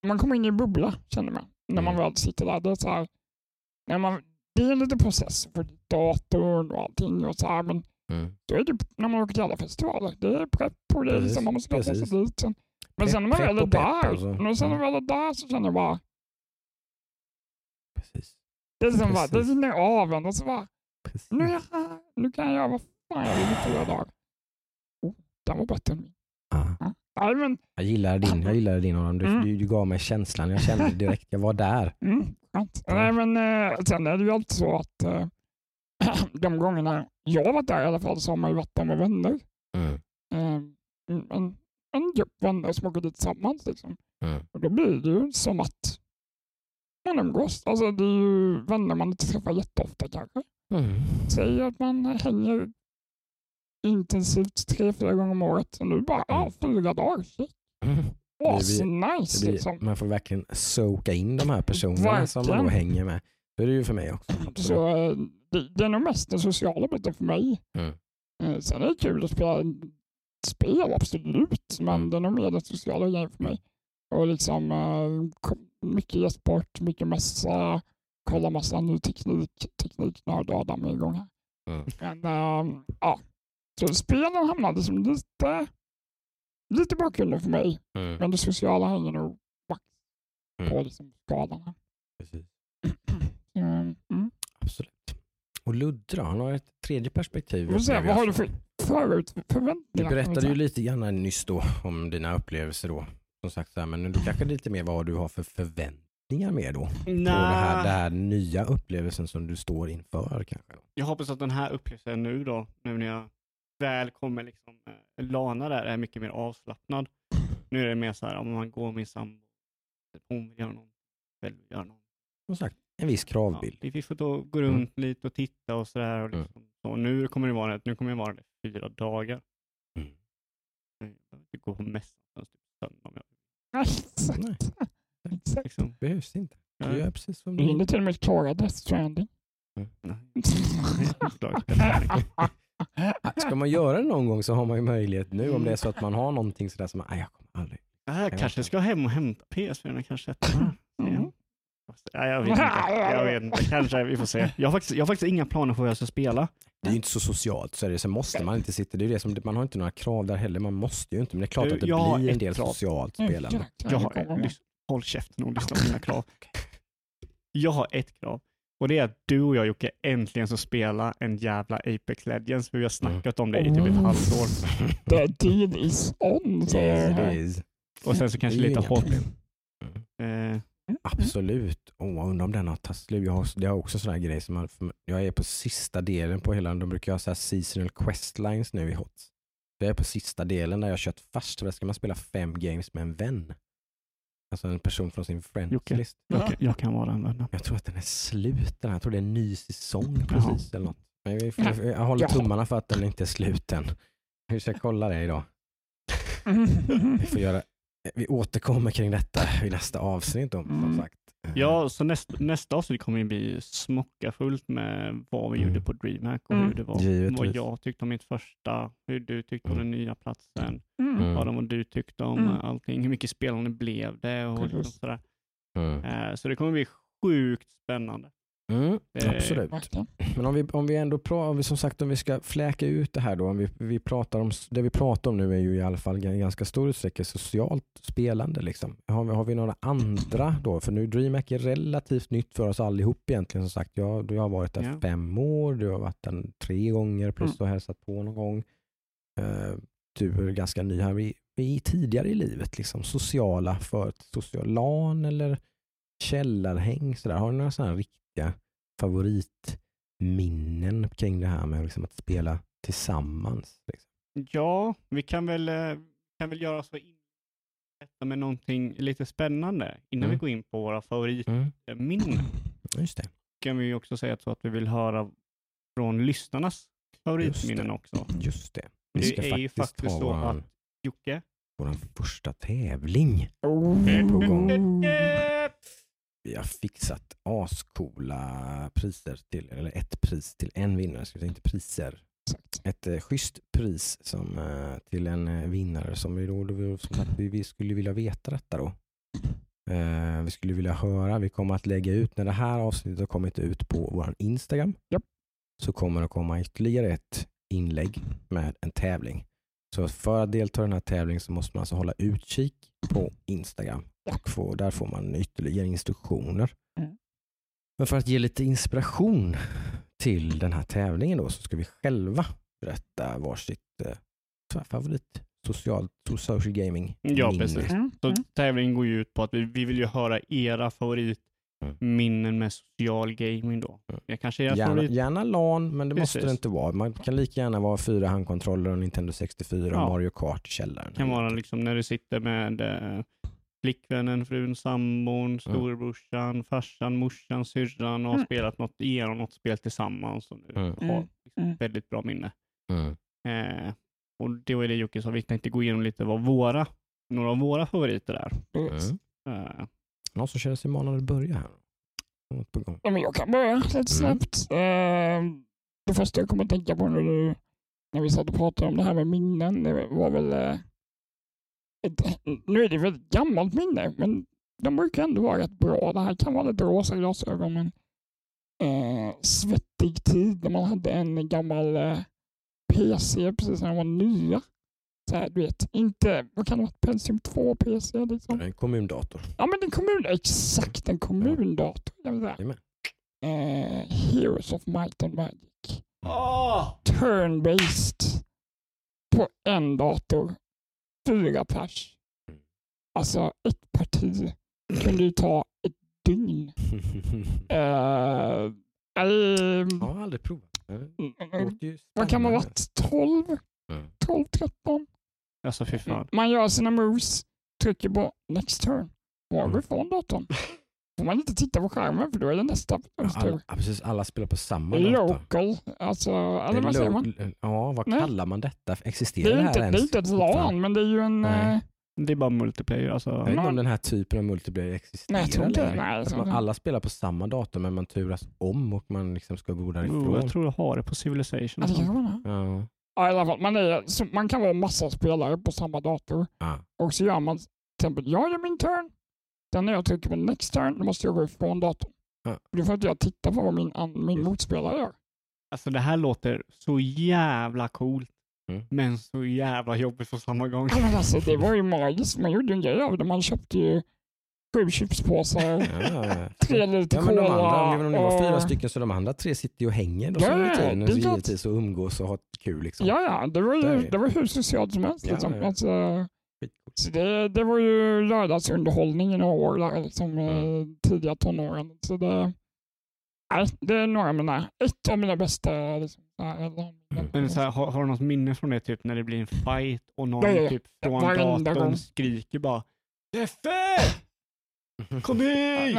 man kommer in i en bubbla känner man. När man Mm. väl sitter där. Det är, så här, när man, det är lite process för datorn och allting. Och så här, men Mm. då är det när man åker till alla festivaler. Det är prepp och det är liksom, man måste ta sig dit. Sen. Men Pepp, sen när man väl är där, och så. men sen när man väl är där så känner jag bara, Precis. det är liksom bara, det rinner av en och så bara, Precis. nu är jag här, nu kan jag göra vad fan jag vill i fyra dagar. Oh, den var bättre än min. Ja. Ja. Nej, men Jag gillar din, jag gillar din Adam. Du, Mm. du, du gav mig känslan. Jag kände direkt, jag var där. [LAUGHS] Mm. Nej, men eh, sen är det ju alltid så att eh, [CLEARS THROAT] de gångerna jag har varit där i alla fall så har man ju varit där med vänner. Mm. Eh, en, en grupp vänner som åker dit tillsammans. Liksom. Mm. Och då blir det ju som att man umgås. Alltså, det är ju vänner man inte träffar jätteofta kanske. Mm. Säg att man hänger intensivt tre, fyra gånger om året. Och nu bara, ja, fyra dagar. Shit. Mm. blir- Asnice Det blir, liksom. Man får verkligen soka in de här personerna som man då Verkligen. hänger med. Så är det ju för mig också. Så eh, det, det är nog mest den sociala biten för mig. Mm. Eh, Sen är det kul att spela spel, absolut. Men Mm. det är nog mer den sociala grejen för mig. Och liksom eh, mycket e-sport, mycket mässa, kolla massa ny teknik, tekniknörd Adam är igång här. Mm. Men eh, ja, så spelen hamnade som lite, lite bakgrunden för mig. Mm. Men det sociala hänger nog max på [CLEARS THROAT] Mm. liksom skalan. Precis. Så, mm. Absolut. Och Ludde då, han har ett tredje perspektiv. Vad jag. har du för förut, Du förväntningar? berättade ju lite grann nyss då om dina upplevelser då. Som sagt, så här, men du kanske lite mer vad du har för förväntningar med då. På det här, det här nya upplevelsen som du står inför kanske. Då. Jag hoppas att den här upplevelsen nu då, nu när jag väl kommer liksom eh, lana där, är mycket mer avslappnad. Nu är det mer så här, om man går med sambo, hon vill göra något, själv vill göra något. Som sagt, en viss Ja, kravbild. vi vi får då gå runt lite och titta och sådär. Och Mm. liksom, så nu kommer det vara, nu kommer jag vara där fyra dagar. Mm. Jag behöver inte gå på mässan typ söndag om jag Nej, Exakt. liksom. behövs inte. Du Ja. gör precis som Du du hinner vill. till och med klara Death Stranding. Nej. [LAUGHS] [LAUGHS] [LAUGHS] [LAUGHS] Ska man göra det någon gång så har man ju möjlighet nu om det är så att man har någonting sådär som, nej jag kommer aldrig. Jag kanske ska hem och hämta PS4 kanske. [LAUGHS] Mm. Ja, jag vet inte. Jag vet inte. Kanske, vi får se. Jag har, faktiskt, jag har faktiskt inga planer på vad jag ska spela. Det är ju inte så socialt, så är det, så måste man inte sitta, det är det som, man har inte några krav där heller, man måste ju inte, men det är klart Du, att det jag blir en ett del krav. socialt Mm, spelande. Jag har, håll käften och lyssna på [LAUGHS] mina krav. Jag har ett krav. Och det är att du och jag Jocke äntligen ska spela en jävla Apex Legends. För vi har snackat om det i typ ett Mm. halvår. [LAUGHS] The deal is on. Yes. Och sen så kanske Det är lite hot. problem. Eh, Absolut. Oh, undrar om den har tagit slut. Jag har, det har också sådana här grejer som man, jag är på sista delen på hela, de brukar ha så här seasonal questlines nu i HOTS. Jag är på sista delen där jag har kört fast, där ska man spela fem games med en vän. Alltså en person från sin friends Jocke. list. jag, kan, jag kan vara den vännen. Jag tror att den är slut den här. Jag tror det är en ny säsong Jaha. precis eller något. Men vi får, jag håller tummarna för att den inte är slut än. Vi ska kolla det idag. Vi får göra vi återkommer kring detta i nästa avsnitt då, som Mm. sagt. Ja, så näst, nästa avsnitt kommer ju bli smocka fullt med vad vi Mm. gjorde på DreamHack och Mm. hur det var. Givetvis. Vad jag tyckte om mitt första, hur du tyckte om Mm. den nya platsen, Mm. Mm. Adam vad du tyckte om Mm. allting, hur mycket spelande blev det och liksom sådär. Mm. Eh, Så det kommer bli sjukt spännande. Mm, Det- absolut. Men om vi, om vi ändå pratar, om vi som sagt om vi ska fläka ut det här då, om vi, vi pratar om, det vi pratar om nu är ju i alla fall i ganska stor utsträckning socialt spelande. Liksom. Har, vi, har vi några andra då? För nu DreamHack är relativt nytt för oss allihop egentligen. Som sagt, jag, jag har varit där Ja. fem år, du har varit där tre gånger plus Mm. du har hälsat på någon gång. Eh, du är ganska ny här. Vi, vi är tidigare i livet, liksom, sociala för social LAN eller källarhäng. Sådär. Har du några sådana här riktiga favoritminnen kring det här med liksom att spela tillsammans? Liksom? Ja, vi kan väl, eh, kan väl göra så in detta med någonting lite spännande innan Mm. vi går in på våra Mm. favoritminnen. [CLEARS THROAT] Just det. Kan vi också säga så att vi vill höra från lyssnarnas favoritminnen också. Just det. Vi Det ska är ju faktiskt så att- Jocke? våran första tävling. Oh. På gång. [LAUGHS] Vi har fixat ascoola priser till, eller ett pris till en vinnare, ska säga, inte priser. Exakt. Ett eh, schysst pris som, eh, till en eh, vinnare som vi, då, då, som sagt, vi, vi skulle vilja veta detta då. Eh, vi skulle vilja höra, vi kommer att lägga ut, när det här avsnittet har kommit ut på vår Instagram, Japp. så kommer det komma ytterligare ett inlägg med en tävling. Så för att delta i den här tävlingen så måste man alltså hålla utkik på Instagram. Och få, där får man ytterligare instruktioner. Mm. Men för att ge lite inspiration till den här tävlingen då så ska vi själva berätta varsitt eh, favorit socialt, social gaming Ja, precis. Mm. Så Mm. tävlingen går ju ut på att vi, vi vill ju höra era favoritminnen med social gaming då. Mm. Jag kanske era Gärna, favorit... gärna LAN, men det måste Precis. det inte vara. Man kan lika gärna vara fyra handkontroller och Nintendo 64 och Ja. Mario Kart i källaren. kan vara liksom när du sitter med eh, flickvännen, frun, sambon, storebrorsan, farsan, morsan, syrran och har Mm. spelat något, igenom något spel tillsammans och nu Mm. har Mm. liksom Mm. väldigt bra minne. Mm. Eh, och det var det Jocke sa, vi tänkte gå igenom lite vad våra, några av våra favoriter är. Mm. Eh, Någon som känner sig manad att börja här? Något på gång. Ja, men jag kan börja lite snabbt. Eh, det första jag kommer att tänka på när, du, när vi satt och pratade om det här med minnen, det var väl... Eh, ett, nu är det väl ett gammalt minne, men de brukar ändå vara rätt bra. Det här kan vara lite rosa glasögon, men eh, svettig tid när man hade en gammal eh, PC precis när de var nya. Så här, du vet, inte, vad kan det vara, Pentium 2 PC liksom? En kommundator. Ja men en kommun, exakt en kommundator. Jag vill säga. Jajamän. Eh, Heroes of Might and Magic. Åh! Turn-based. På en dator. Fyra pers. Mm. Alltså ett parti kunde ju ta ett dygn. [LAUGHS] Eh, ehm, Jag har aldrig provat. Det mm, låter ju vad kan man ha spännande. varit? 12? Mm. 12, 13? Alltså fy fan. Man gör sina moves, trycker på next turn. Bara Mm. går ifrån datorn. [LAUGHS] Får man inte titta på skärmen för då är det nästa tur. Alla, ja, precis, alla spelar på samma dator. Local, alltså, Det eller är vad säger man? Ja, vad Nej. kallar man detta? Det Existerar är, det, inte, här det är ens? inte ett? LAN, men det är ju en... Nej. eh, Det är bara multiplayer alltså. Jag vet inte om den här typen av multiplayer existerar Nej, jag tror inte det. Nej, jag tror inte. alla spelar på samma dator men man turas om och man liksom ska gå därifrån. Oh, jag tror jag har det på Civilization. Ja, det det. Ja. Ja, i alla fall, man, är, man kan vara massa spelare på samma dator Ja. och så gör man till exempel, jag gör min turn. Sen när jag trycker på next turn, då måste jag gå ifrån datorn. Ja. Då får inte jag titta på vad min, min motspelare gör. Alltså det här låter så jävla coolt. Mm. Men så jävla jobbigt på samma gång. Ja, men alltså, det [LAUGHS] var ju magiskt. Man gjorde ju en grej av det. Man köpte ju sju chipspåsar, Ja, ja. [LAUGHS] tre liter Ja, men de cola. andra, även om det var fyra stycken så de andra tre sitter ju och hänger då Ja, ja, tiden. det är Så givetvis och umgås och ha kul liksom. Ja, ja, det var ju det. det var hur socialt som helst. Ja, Liksom. ja. Alltså, så det, det var ju lördagsunderhållning i några år, där, liksom, Mm. eh, tidiga tonåren. Så det, nej, det är några av mina, ett av mina bästa. Liksom, Men så här, har, har du något minne från det typ när det blir en fight och någon ja. typ från datorn gång. skriker bara Deffe! [LAUGHS] Kom hit!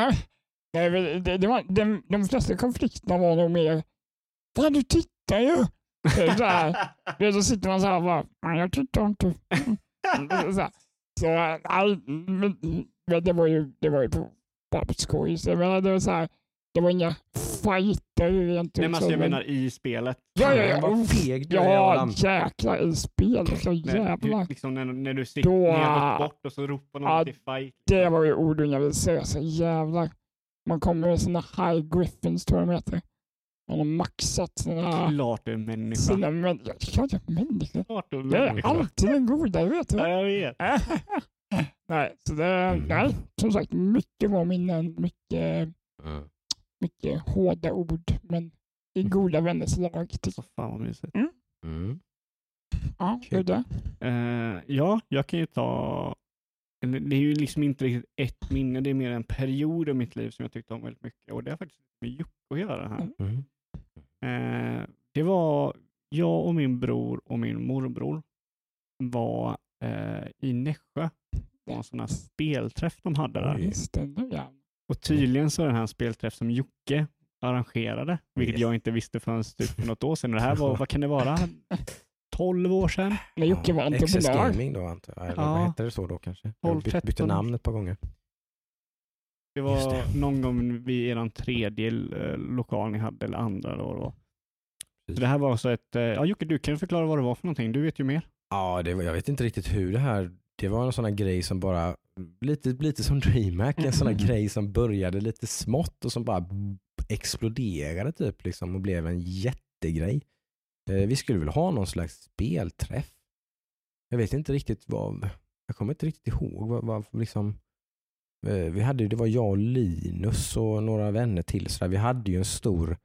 Nej, det, det var, de, de flesta konflikterna var nog mer, fan du tittar ju. Så här, [LAUGHS] Då sitter man så här och bara, jag tittar inte. [LAUGHS] Så, här. så nej, men, men det var ju, det var ju på- bara på skoj. Så jag menar, det var så här, det var inga fighter rent Nej men så, alltså jag men- menar i spelet. Ja, ja, ja. Vad feg du är Ja, jäklar i spelet. Så När, jävlar. du, liksom när, när du sitter Då- ner gått bort och så ropar någon Ja, till fight. Det var ju ord jag ville säga. Så jävlar. Man kommer med sina high griffins tror jag de heter. Man har maxat sina... Klart du är människa. sina män... Ja, klart jag är människa. Klart du är en Jag är människa. alltid den goda, vet du. Ja, jag vet. [LAUGHS] nej, så det, nej, som sagt, mycket bra minnen, mycket, Mm. Mycket hårda ord, men i goda vänners lag. Så fan vad mysigt. Mm. Ja, Kul. Ludde? Eh, ja, jag kan ju ta... Det är ju liksom inte riktigt ett minne, det är mer en period av mitt liv som jag tyckte om väldigt mycket. Och det har faktiskt med Jocke att göra här. Mm. Eh, det var jag och min bror och min morbror var eh, i Nässjö på en sån här spelträff de hade där. Just det, ja. Och tydligen så är det här en spelträff som Jocke arrangerade, vilket Yes. jag inte visste förrän typ för något år sedan. Det här var, vad kan det vara? [LAUGHS] 12 år sedan? När Jocke var XS entreprenör. Gaming då antar jag. Eller Ja. vad hette det så då kanske? 12, Jag bytte, bytte 13. namn ett par gånger. Det var någon gång vid er tredje eh, lokal ni hade, eller andra. Då, då. Så det här var så ett... eh, Ja, Jocke, du kan förklara vad det var för någonting. Du vet ju mer. Ja, det var, jag vet inte riktigt hur det här, det var en sån här grej som bara, lite, lite som DreamHack, en sån här [LAUGHS] grej som började lite smått och som bara exploderade typ liksom och blev en jättegrej. Eh, vi skulle väl ha någon slags spelträff. Jag vet inte riktigt vad, jag kommer inte riktigt ihåg vad, vad liksom, eh, vi hade, det var jag och Linus och några vänner till. Så där. Vi hade ju en stor,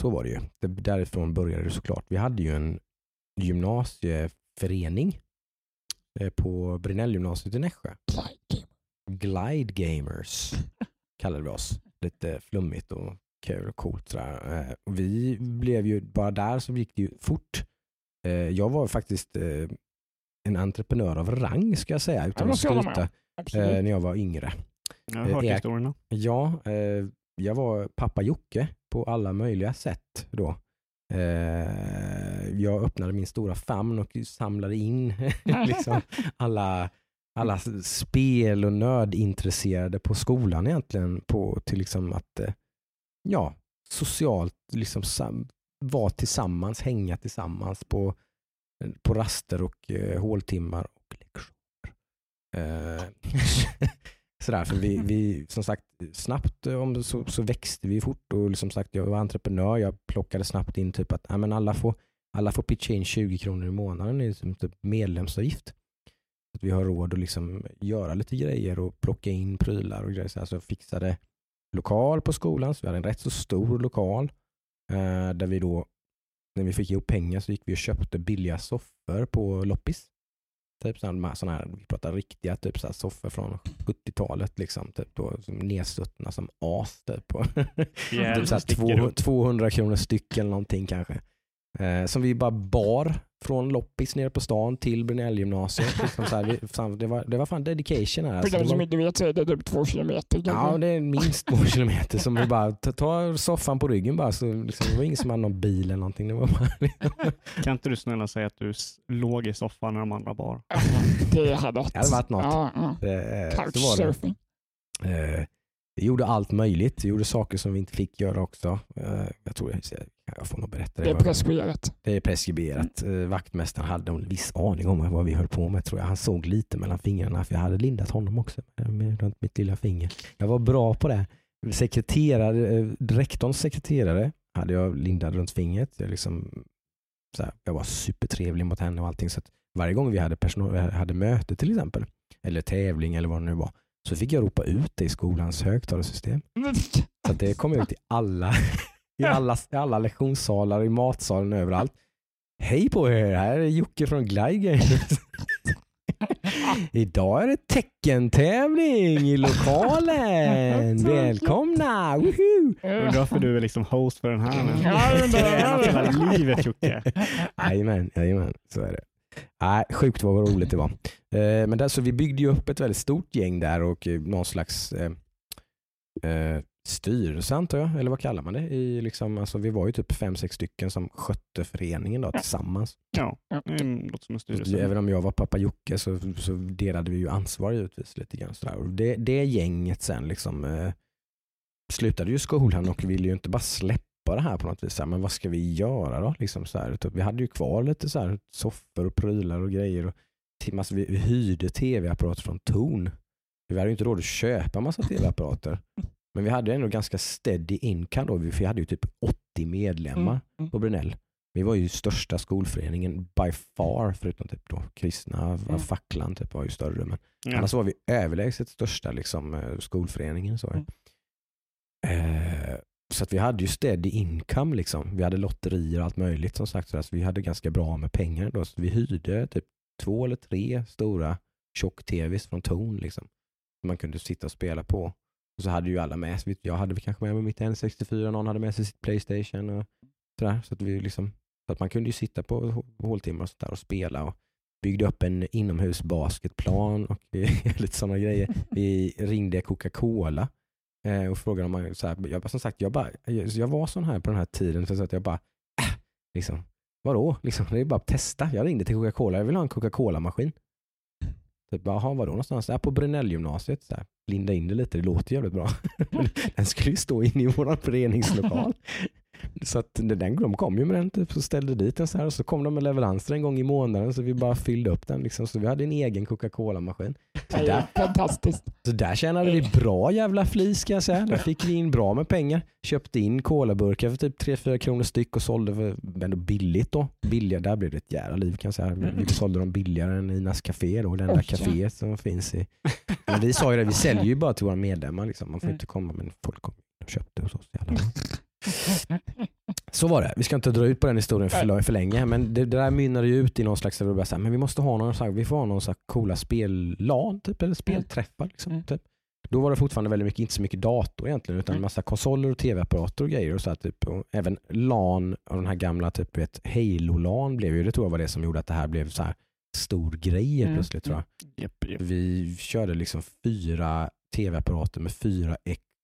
så var det ju, det, därifrån började det såklart. Vi hade ju en gymnasieförening på Brinellgymnasiet i Nässjö. Glide Gamers [LAUGHS] kallade vi oss. Lite flummigt och kul och coolt. Sådär. Eh, Vi blev ju, bara där så gick det ju fort. Eh, Jag var faktiskt eh, en entreprenör av rang ska jag säga utan att skryta eh, när jag var yngre. Jag har Eh, hört historierna. Ja, eh, jag var pappa Jocke på alla möjliga sätt då. Eh, jag öppnade min stora famn och samlade in [LAUGHS] liksom alla, alla spel och nördintresserade på skolan egentligen på till liksom att eh, ja, socialt liksom sam- vara tillsammans, hänga tillsammans på, eh, på raster och eh, håltimmar och lektioner. Eh, [LAUGHS] sådär, för vi, vi, som sagt, snabbt eh, om det så, så växte vi fort och som sagt, jag var entreprenör. Jag plockade snabbt in typ att men alla, får, alla får pitcha in 20 kronor i månaden i som typ medlemsavgift. Att vi har råd att liksom göra lite grejer och plocka in prylar och grejer. Så här, så jag fixade lokal på skolan, så vi hade en rätt så stor lokal eh, där vi då, när vi fick ihop pengar så gick vi och köpte billiga soffor på loppis. Typ sådana här, vi pratar riktiga typ så här soffor från 70-talet liksom, typ då, som nedstuttna som as typ. Och [LAUGHS] Jävlar, typ så här sticker två, upp. 200 kronor styck eller någonting kanske. Eh, som vi bara bar från loppis nere på stan till Brunellgymnasiet. [LAUGHS] Liksom så här, det, var, det var fan dedication här. För Alltså, de det som inte vet så är det typ två kilometer. ja, det är minst två kilometer som vi bara tar ta soffan på ryggen bara. Så liksom, det var ingen som hade någon bil eller någonting. Det var bara, [LAUGHS] Kan inte du snälla säga att du låg i soffan när de andra bar? Det hade varit, Det hade varit något. Ja, ja. eh, det. Couchsurfing. Vi gjorde allt möjligt. Vi gjorde saker som vi inte fick göra också. Eh, jag tror jag, jag får nog berätta Det är det. preskriberat. Det är preskriberat. Eh, Vaktmästaren hade en viss aning om vad vi höll på med tror jag. Han såg lite mellan fingrarna för jag hade lindat honom också eh, runt mitt lilla finger. Jag var bra på det. Sekreterare, rektorns sekreterare hade jag lindat runt fingret. Jag, liksom, här, jag var supertrevlig mot henne och allting. Så varje gång vi hade, personal, hade möte till exempel, eller tävling eller vad det nu var, så fick jag ropa ut det i skolans högtalarsystem. [LAUGHS] Så det kom ut i alla, i alla, i alla lektionssalar, i matsalen, överallt. Hej på er, här är Jocke från Glide. [LAUGHS] Idag är det teckentävling i lokalen. Välkomna! Woohoo! Undrar varför du är liksom host för den här nu. Ja, undrar. Hela livet Jocke. [LAUGHS] Jajamän, jajamän, så är det. Nej, sjukt vad roligt det var. Eh, men där, så vi byggde ju upp ett väldigt stort gäng där och eh, någon slags eh, eh, styrelse antar jag, eller vad kallar man det? I liksom, alltså, vi var ju typ fem, sex stycken som skötte föreningen då, tillsammans. Ja, det låter som en Så styrelse. Även om jag var pappa Jocke så, så delade vi ju ansvar givetvis lite grann. Sådär. Och det, det gänget sen liksom eh, slutade ju skolan och ville ju inte bara släppa det här på något vis. Men vad ska vi göra då? Liksom så här, typ, vi hade ju kvar lite så här, soffor och prylar och grejer. Och, massa, vi, vi hyrde tv-apparater från Torn. Vi hade ju inte råd att köpa massa tv-apparater. [LAUGHS] Men vi hade ändå ganska steady income då. Vi hade ju typ 80 medlemmar Mm. på Brunell. Vi var ju största skolföreningen by far, förutom typ då kristna, Mm. facklan typ var ju större. Men Ja. annars var vi överlägset största liksom, eh, skolföreningen. Så. Mm. Eh, så att vi hade ju steady income. Liksom. Vi hade lotterier och allt möjligt som sagt. Så att vi hade ganska bra med pengar. Då. Så vi hyrde typ två eller tre stora tjock-tvs från Torn. Liksom, som man kunde sitta och spela på. Och så hade ju alla med sig. Jag hade kanske med mig mitt N64, någon hade med sig sitt Playstation. Och sådär. Så, att vi liksom, så att man kunde ju sitta på håltimmar och, sådär och spela. Och byggde upp en inomhusbasketplan och [LAUGHS] lite sådana grejer. Vi ringde Coca-Cola eh, och frågade om man, så här, jag, som sagt, jag, bara, jag, jag var sån här på den här tiden så att jag bara, äh, liksom, vadå? Liksom, det är bara att testa. Jag ringde till Coca-Cola, jag vill ha en Coca-Cola-maskin. Typ, jaha, vadå någonstans? Där på Brunellgymnasiet. Så här, linda in det lite, det låter jävligt bra. [LAUGHS] den skulle ju stå inne i vår föreningslokal. Så att den, de kom ju med den typ, så ställde dit den så här och så kom de med leveranser en gång i månaden så vi bara fyllde upp den. Liksom. Så vi hade en egen Coca-Cola-maskin. Så där, fantastiskt. så där tjänade vi bra jävla flis ska jag säga. Där fick vi in bra med pengar. Köpte in colaburkar för typ 3-4 kronor styck och sålde för ändå billigt då. Billiga, där blev det ett jävla liv kan jag säga. Vi sålde dem billigare än Inas Café då, det enda caféet som finns i. Men vi sa ju det, vi säljer ju bara till våra medlemmar liksom. Man får Mm. inte komma men folk kom och köpte hos oss i alla fall. [LAUGHS] Så var det. Vi ska inte dra ut på den historien för, för länge. Men det, det där mynnade ju ut i någon slags, bara så här, men vi måste ha någon, så här, vi får ha någon så här coola spellan typ, eller spelträffar. Liksom, Mm. typ. Då var det fortfarande väldigt mycket, inte så mycket dator egentligen, utan Mm. massa konsoler och tv-apparater och grejer. Och så här, typ, och även LAN och den här gamla typ, vet, Halo-LAN blev ju, det tror jag var det som gjorde att det här blev så här stor grej Mm. plötsligt tror jag. Japp, japp. Vi körde liksom fyra tv-apparater med fyra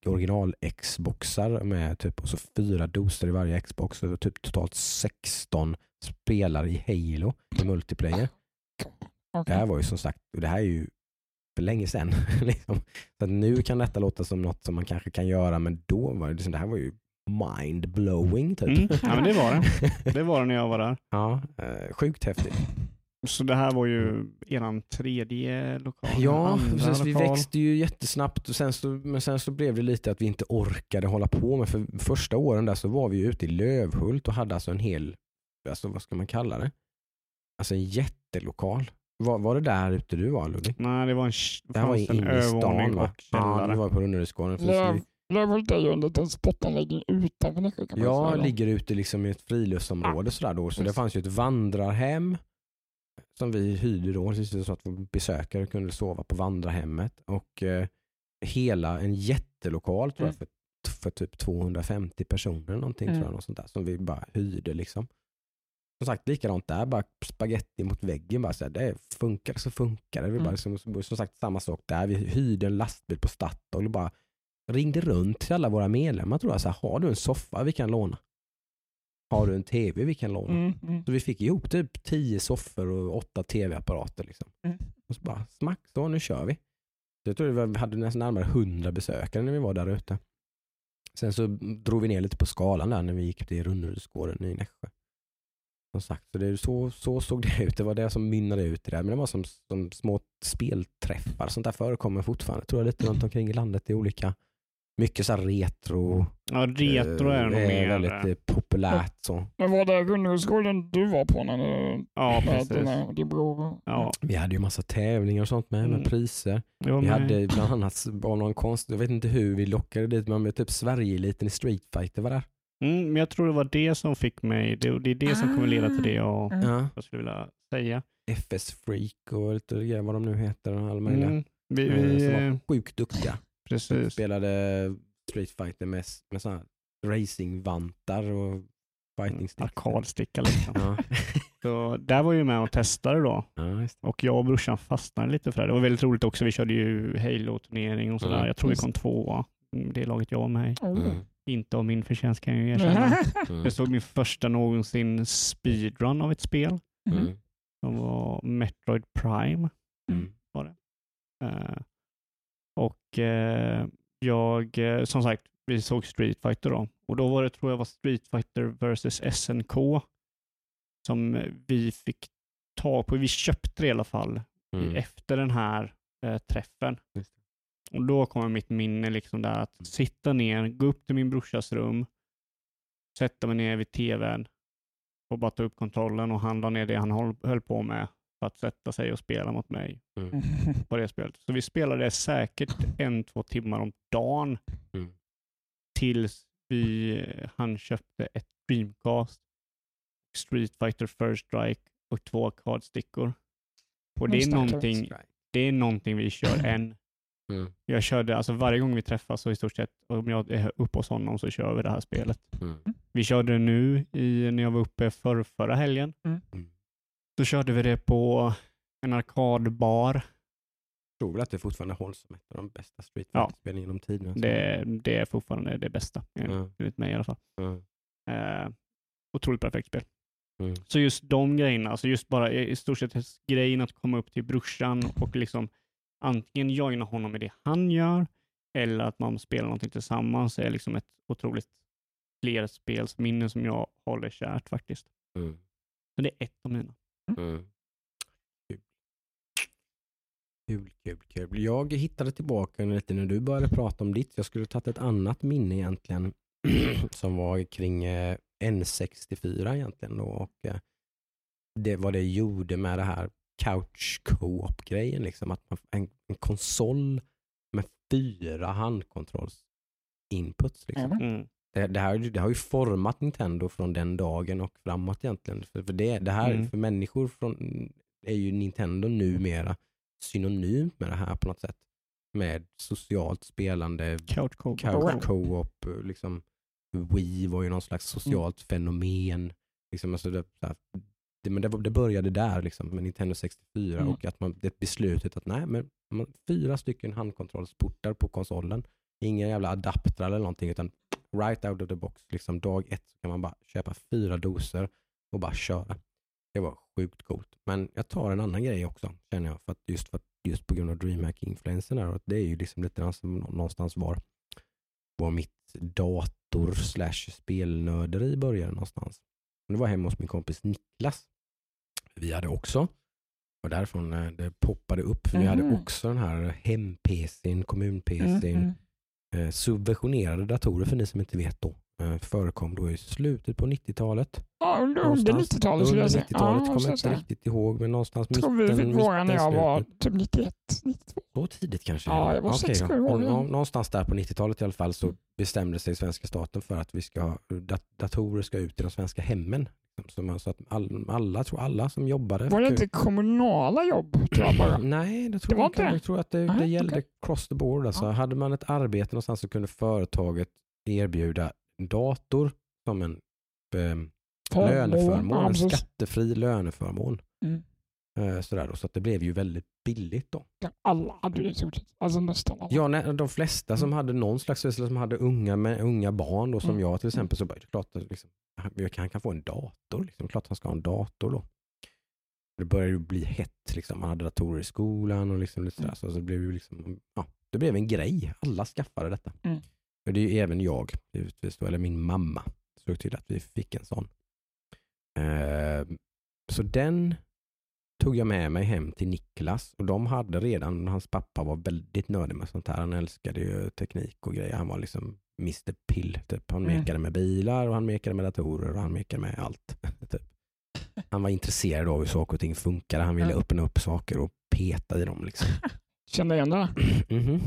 original Xboxar med typ och så fyra doser i varje Xbox och typ totalt 16 spelare i Halo i multiplayer. Det Okej. här var ju som sagt, och det här är ju för länge sedan. [LAUGHS] liksom. Så att nu kan detta låta som något som man kanske kan göra men då var det, liksom, det här var ju mind-blowing typ. Mm. Ja, men det var det. [LAUGHS] Det var det när jag var där. ja, eh, sjukt häftigt. Så det här var ju eran tredje lokal? Ja, precis, vi lokal. växte ju jättesnabbt och sen så, men sen så blev det lite att vi inte orkade hålla på med för första åren där så var vi ju ute i Lövhult och hade alltså en hel, alltså vad ska man kalla det? Alltså en jättelokal. Var, var det där ute du var Ludvig? Nej, det var en, Det här var en inne i stan övervåning va? Ja, det var på Runnerydsgården. Löv, Lövhult är ju en liten sportanläggning utanför Nässjö Ja, ligger ute liksom i ett friluftsområde sådär då. Så det Just. fanns ju ett vandrarhem som vi hyrde då. Så att besökare kunde sova på vandrarhemmet. Och eh, hela en jättelokal tror jag för, för typ 250 personer någonting Mm. tror jag. Något sånt där, som vi bara hyrde liksom. Som sagt likadant där, bara spaghetti mot väggen. Bara så här, det funkar så funkar det. Vi bara, Mm. som, som, som sagt samma sak där. Vi hyrde en lastbil på Statoil och bara ringde runt till alla våra medlemmar tror jag. Så här, har du en soffa vi kan låna? Har du en tv vi kan låna? Mm, mm. Så vi fick ihop typ tio soffor och åtta tv-apparater. Liksom. Mm. Och så bara smack, så nu kör vi. Så jag tror vi var- hade nästan närmare hundra besökare när vi var där ute. Sen så drog vi ner lite på skalan där när vi gick till Runnerydsgården i Nässjö. Som sagt, så, det, så, så såg det ut. Det var det som mynnade ut i det. här. Men det var som, som små spelträffar. Sånt där förekommer fortfarande tror jag lite runt omkring i landet i olika, mycket så retro. Ja, retro är det nog eh, mer. väldigt eh, populärt så. Men var det Runnerydsgården du var på när du Ja, precis. dina, din bror? Ja, Vi hade ju massa tävlingar och sånt med, med Mm. priser. var Vi med. hade bland annat av någon konst, jag vet inte hur vi lockade dit, men med typ Sverige-eliten i Street Fighter var där. Mm, men jag tror det var det som fick mig, det, det är det som kommer leda till det jag, Mm. Ja. jag skulle vilja säga. FS Freak och lite grejer, vad de nu heter, alla möjliga. Mm, vi, Eh, vi, som eh, var sjukt duktiga. Precis. Spelade Street Fighter med, med sådana racingvantar och fighting sticks. Arkadsticka liksom. Ja. Så där var jag med och testade då. ja, just det. Och jag och brorsan fastnade lite för det. Det var väldigt roligt också. Vi körde ju Halo-turnering och sådär. Mm. Jag tror vi kom tvåa. Mm, Det laget jag var med i. Mm. Inte av min förtjänst kan jag ju erkänna. Mm. Jag såg min första någonsin speedrun av ett spel. Mm. Som var Metroid Prime. Mm. Eh, och eh, jag, eh, som sagt, vi såg Street Fighter då. Och då var det, tror jag, var Street Fighter vs SNK som vi fick tag på. Vi köpte det i alla fall Mm. efter den här eh, träffen. Och då kommer mitt minne liksom där att sitta ner, gå upp till min brorsas rum, sätta mig ner vid tvn och bara ta upp kontrollen och handla ner det han höll på med för att sätta sig och spela mot mig [LAUGHS] på det spelet. Så vi spelade säkert en, två timmar om dagen Mm. tills vi, han köpte ett Dreamcast, Street Fighter First Strike och två kardstickor. Och det är, någonting, det är någonting vi kör [CLEARS THROAT] än. Mm. Jag körde, alltså varje gång vi träffas så i stort sett, om jag är uppe hos honom så kör vi det här spelet. Mm. Vi körde nu i, när jag var uppe för, förra helgen. Mm. Mm. Då körde vi det på en arkadbar. Jag tror väl att det fortfarande hålls som ett av de bästa Street Ja. Fighter-spelen genom tiderna. Det, det är fortfarande det bästa, Mm. enligt mig i alla fall. Mm. Eh, otroligt perfekt spel. Mm. Så just de grejerna, alltså just bara i stort sett grejen att komma upp till brorsan och liksom antingen joina honom i det han gör eller att man spelar någonting tillsammans är liksom ett otroligt flerspelsminne som jag håller kärt faktiskt. Mm. Så det är ett av mina. Mm. Kul. Kul, kul, kul. Jag hittade tillbaka lite när du började prata om ditt. Jag skulle tagit ett annat minne egentligen [CLEARS THROAT] som var kring eh, N64 egentligen. Då. Och, eh, det vad det gjorde med det här couch co-op grejen. Liksom. Att man, en, en konsol med fyra handkontrolls inputs. Liksom. Jajamän. Mm. Det, det, här, det har ju format Nintendo från den dagen och framåt egentligen. För, för det, det här, Mm. för människor från, är ju Nintendo numera synonymt med det här på något sätt. Med socialt spelande, Couch co couch co-op, liksom Wii var ju någon slags socialt fenomen. Liksom, alltså det, det, men det, det började där liksom, med Nintendo 64 Mm. och att man, det beslutet att nej, men man, fyra stycken handkontrollsportar på konsolen. Inga jävla adaptrar eller någonting utan right out of the box. Liksom dag ett så kan man bara köpa fyra doser och bara köra. Det var sjukt coolt. Men jag tar en annan grej också känner jag. För att just, för att, just på grund av DreamHack-influensen där. Det är ju liksom lite som någonstans var, var mitt dator slash spelnörderi började någonstans. Det var hemma hos min kompis Niklas. Vi hade också, och därifrån eh, det poppade upp, för vi hade också den här hem-PCn, kommun-PCn, Mm, mm. Subventionerade datorer för ni som inte vet då. Eh, förekom då i slutet på 90-talet. Ja, under, under Någonstans 90-talet skulle jag säga. 90-talet Ja, kommer jag inte riktigt ihåg men någonstans Jag tror vi mitten, fick våra när jag var typ 91, 92. Så tidigt kanske? Ja, jag var ja. sju år Någonstans där på 90-talet i alla fall så bestämde sig svenska staten för att vi ska dat- datorer ska ut i de svenska hemmen. Man, så att all, alla, tror alla som jobbade Var det inte kommunala jobb tror jag bara? Nej, det tror Det var jag inte. Jag tror att det, det gällde okej. cross the board. Alltså, Ja. Hade man ett arbete någonstans så kunde företaget erbjuda en dator som en eh, löneförmån, en precis. skattefri löneförmån. Mm. Eh, sådär då, så att det blev ju väldigt billigt då. Alla hade stort sett. Alltså nästan alla. Ja, nej, de flesta som hade någon slags, eller som hade unga, med, unga barn då, som Mm. jag till exempel, så bara, klart att liksom, han kan få en dator. Liksom. Klart han ska ha en dator då. Det började ju bli hett, liksom. man hade datorer i skolan och liksom lite sådär. Mm. Så det blev ju liksom, ja, det blev en grej. Alla skaffade detta. Mm. Och det är ju även jag, givetvis då, eller min mamma, såg till att vi fick en sån. Eh, så den tog jag med mig hem till Niklas och de hade redan, hans pappa var väldigt nördig med sånt här. Han älskade ju teknik och grejer. Han var liksom Mr Pill. Typ. Han Mm. mekade med bilar och han mekade med datorer och han mekade med allt. [LAUGHS] typ. Han var intresserad av hur saker och ting funkade. Han ville öppna upp saker och peta i dem. Liksom. [LAUGHS] Kände igen det? Mhm.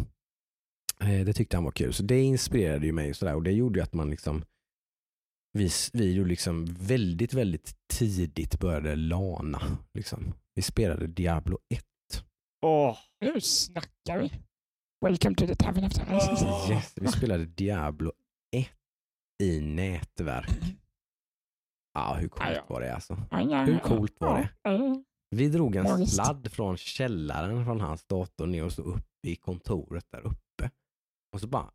Eh, Det tyckte han var kul. Så det inspirerade ju mig och, sådär. och det gjorde ju att man liksom vi, vi ju liksom väldigt, väldigt tidigt började lana. Liksom. Vi spelade Diablo 1. Åh, Nu snackar vi. Welcome to the tavern of the Åh. Yes, vi spelade Diablo 1 i nätverk. Ja, hur coolt var det alltså? Hur coolt var det? Vi drog en sladd från källaren från hans dator ner och så upp i kontoret där uppe. Och så bara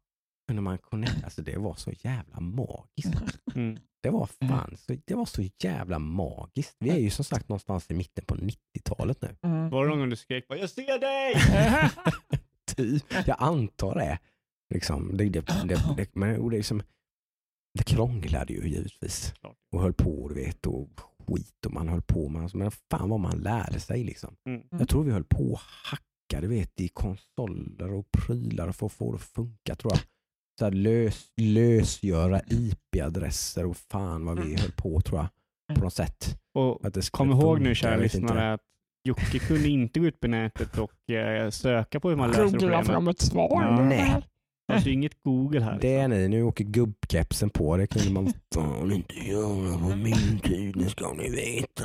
kunde man connecta. Alltså det var så jävla magiskt. [LAUGHS] mm. Det var fan så, det var så jävla magiskt. Vi är ju som sagt någonstans i mitten på 90-talet nu. Mm. Var det någon gång du skrek bara, jag ser dig? [LAUGHS] Typ. Jag antar det. Liksom, det, det, det, det, men, och det, liksom, det krånglade ju givetvis. Och höll på du vet och skit och man höll på med. Alltså, men fan vad man lärde sig liksom. Mm. Jag tror vi höll på att hacka hacka du vet, i konsoler och prylar för att få det att funka tror jag. Så här lös, lösgöra IP-adresser och fan vad vi höll på tror jag. På något sätt. Och Att det kom ihåg nu kära lyssnare att Jocke kunde inte gå ut på nätet och eh, söka på hur man löser Googla problemet. fram ett svar. Ja. Nej. Ju inget Google här. Det är ni, nu åker gubbkepsen på. Det kunde man fan inte göra på min tid, det ska ni veta.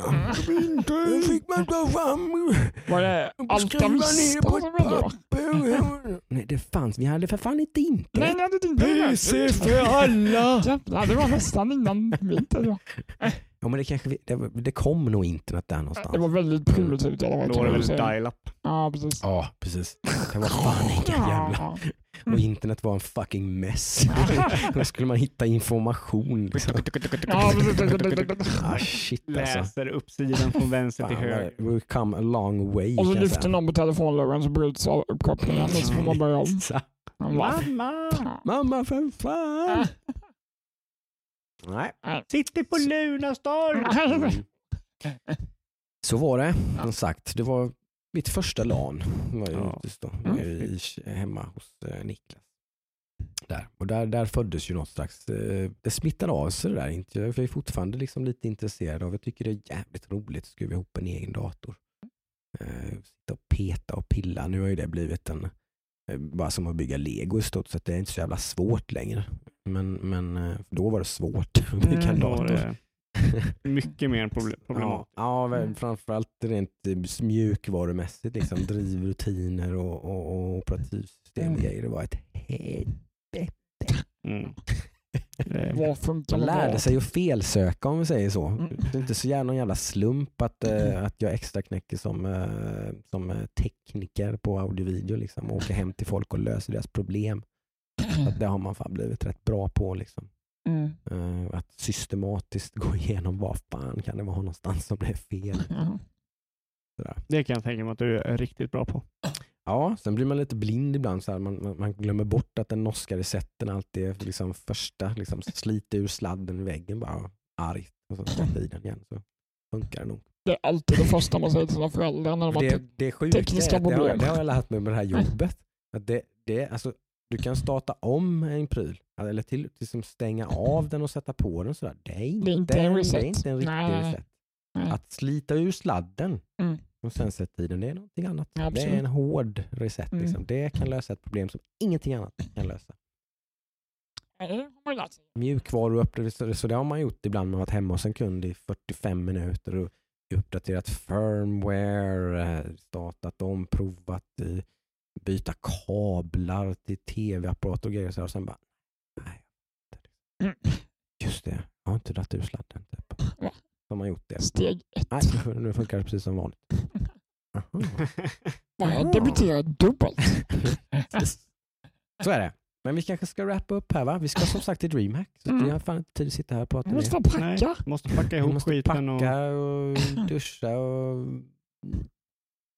Då fick man ta fram Var det Alta skriva ner Vista på ett papper. Nej, det fanns, vi hade för fan inte Nej, internet. ni hade inte PC för alla! Jävlar, det var nästan innan min tid. [LAUGHS] ja. Men det, kanske, vi- det, det kom nog internet där någonstans. Det var väldigt primitivt. i alla fall, Då var det väl dial-up. Ja, precis. Ja, precis. Det var fan inga jävla... Ja. Och internet var en fucking mess. [LAUGHS] Då skulle man hitta information. Liksom. Ja, precis. Ah, shit alltså. Läser uppsidan från vänster till Fan, höger. we've come a long way. Och så kan jag lyfter säga. någon på telefonluren så bryts av uppkopplingen och så får man börja om. Så, Man bara, Mamma! Mamma för fan. [LAUGHS] Nej. Sitter på Lunarstorm! [LAUGHS] Mm. Så var det, som sagt. Det var mitt första LAN. Det var ju Ja. just då, Mm. i, hemma hos eh, Niklas. Där. Och där, där föddes ju något slags, eh, det smittade av sig det där. Inte- Jag är fortfarande liksom lite intresserad av, jag tycker det är jävligt roligt att skruva ihop en egen dator. Eh, sitta och peta och pilla. Nu har ju det blivit en, eh, bara som att bygga lego i stort sett. Det är inte så jävla svårt längre. Men, men eh, då var det svårt [LAUGHS] att bygga Mm, dator. mycket mer problem, [LAUGHS] Ja, problematiskt. ja väl, framförallt rent eh, mjukvarumässigt, liksom, [CLEARS THROAT] drivrutiner och, och, och operativsystem och grejer. Det var ett helvete. Mm. [LAUGHS] Det- Vad funkar Man lärde sig att felsöka om vi säger så. Mm. Det är inte så gärna någon jävla slump att, eh, att jag extra knäcker som, eh, som eh, tekniker på audio-video. Liksom, och åker hem till folk och löser deras problem. Att det har man fan blivit rätt bra på. Liksom. Mm. Eh, att systematiskt gå igenom vad fan kan det vara någonstans som det är fel. Sådär. Det kan jag tänka mig att du är riktigt bra på. Ja, sen blir man lite blind ibland. Så här. Man, man, glömmer bort att den norska recepten alltid är liksom första, liksom, slita ur sladden i väggen bara argt och så sätta i den igen. Så funkar det nog. Det är alltid det första man säger till sina föräldrar när de har Det, te- det sjuka tekniska är, det, har, problem. det har jag lärt mig med det här jobbet. Att det, det, alltså, du kan starta om en pryl eller till, liksom stänga av den och sätta på den. Sådär. Det, är inte, Det är inte en det reset. är inte en riktig Nej. reset. Nej. Att slita ur sladden Mm. Och sen sätta i den, det är någonting annat. Ja, det är en hård reset. Mm. Liksom. Det kan lösa ett problem som ingenting annat kan lösa. Mjukvaruuppdateringar, så det har man gjort ibland. Man har varit hemma hos en kund i 45 minuter och uppdaterat firmware, eh, startat om, provat, eh, byta kablar till tv-apparat och grejer. Så här, och sen bara, nej. Mm. Just det, jag har inte dragit ur sladden. Typ. Så har man gjort det. Steg ett. Nej, nu funkar det precis som vanligt. [LAUGHS] Aha. Nej, debutera dubbelt. Så är det. Men vi kanske ska wrappa upp här va? Vi ska som sagt till DreamHack. Så Mm. vi har fan inte tid att sitta här och prata Jag mer. måste Nej, packa. måste packa Vi ihop måste skiten och... packa och duscha och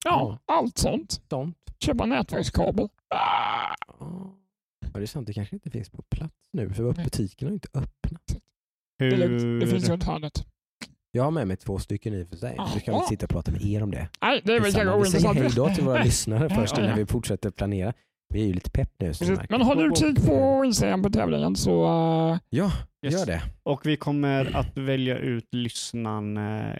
Ja, allt sånt. sånt. Köpa nätverkskabel. Ah. Ja, det är sant. Det kanske inte finns på plats nu för butiken har inte öppnat. Det, lugnt. det Hur... finns runt hörnet. Jag har med mig två stycken i och för sig. Så kan vi sitta och prata med er om det. Nej, det är väl Tillsammans. Vi säger hej då till våra lyssnare först innan vi fortsätter planera. Vi är ju lite pepp nu. Men håll utkik på Instagram på tävlingen så uh, Ja, Yes. gör det. Och vi kommer att välja ut lyssnaren eh,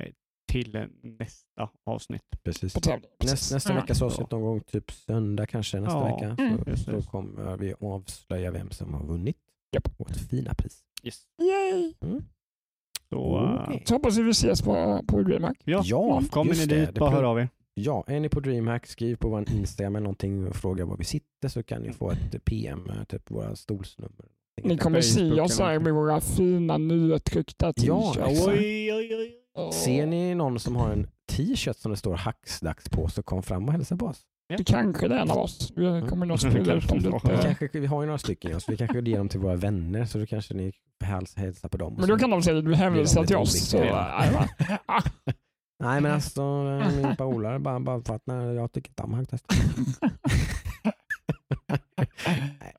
till nästa avsnitt. Precis. Näst, Precis. nästa Ja. veckas avsnitt någon gång, typ söndag kanske nästa Ja, vecka. mm. Så, Just det. så kommer vi avslöja vem som har vunnit Japp. vårt fina pris. Yes. Yay! Så, eh, Okej. Så hoppas vi vi ses på, på DreamHack. ja, Ja, kommer ni dit, bara hör av er. Ja, är ni på DreamHack, skriv på vår Instagram eller någonting och fråga var vi sitter så kan ni få ett PM, eh, typ våra stolsnummer. Ni kommer se oss här med våra fina nytryckta Ja, t-shirts. exakt. Oj, oj, oj. Ser ni någon som har en t-shirt som det står hacksdags på så kom fram och hälsa på oss. Det kanske är en av oss. Vi kommer nog [LAUGHS] sprida ut dem Vi, lite. kanske, vi har ju några stycken ja, så vi kanske ger dem till våra vänner så då kanske ni hälsar hälsa på dem. Men då kan de säga att du hänvisar till oss. Så. [LAUGHS] Nej men alltså eh, min polare bara, bara för att nej, jag tycker inte om hacktest. [LAUGHS]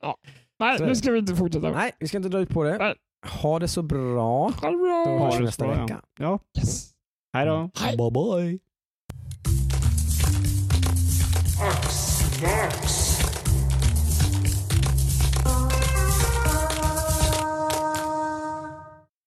ja. Nej, Så är nu ska vi inte fortsätta. Nej, vi ska inte dra ut på det. Nej. Ha det så bra. Ha det Då bra. hörs Ha vi nästa bra, ja. vecka. Ja, Yes. hej då. Bye bye. there.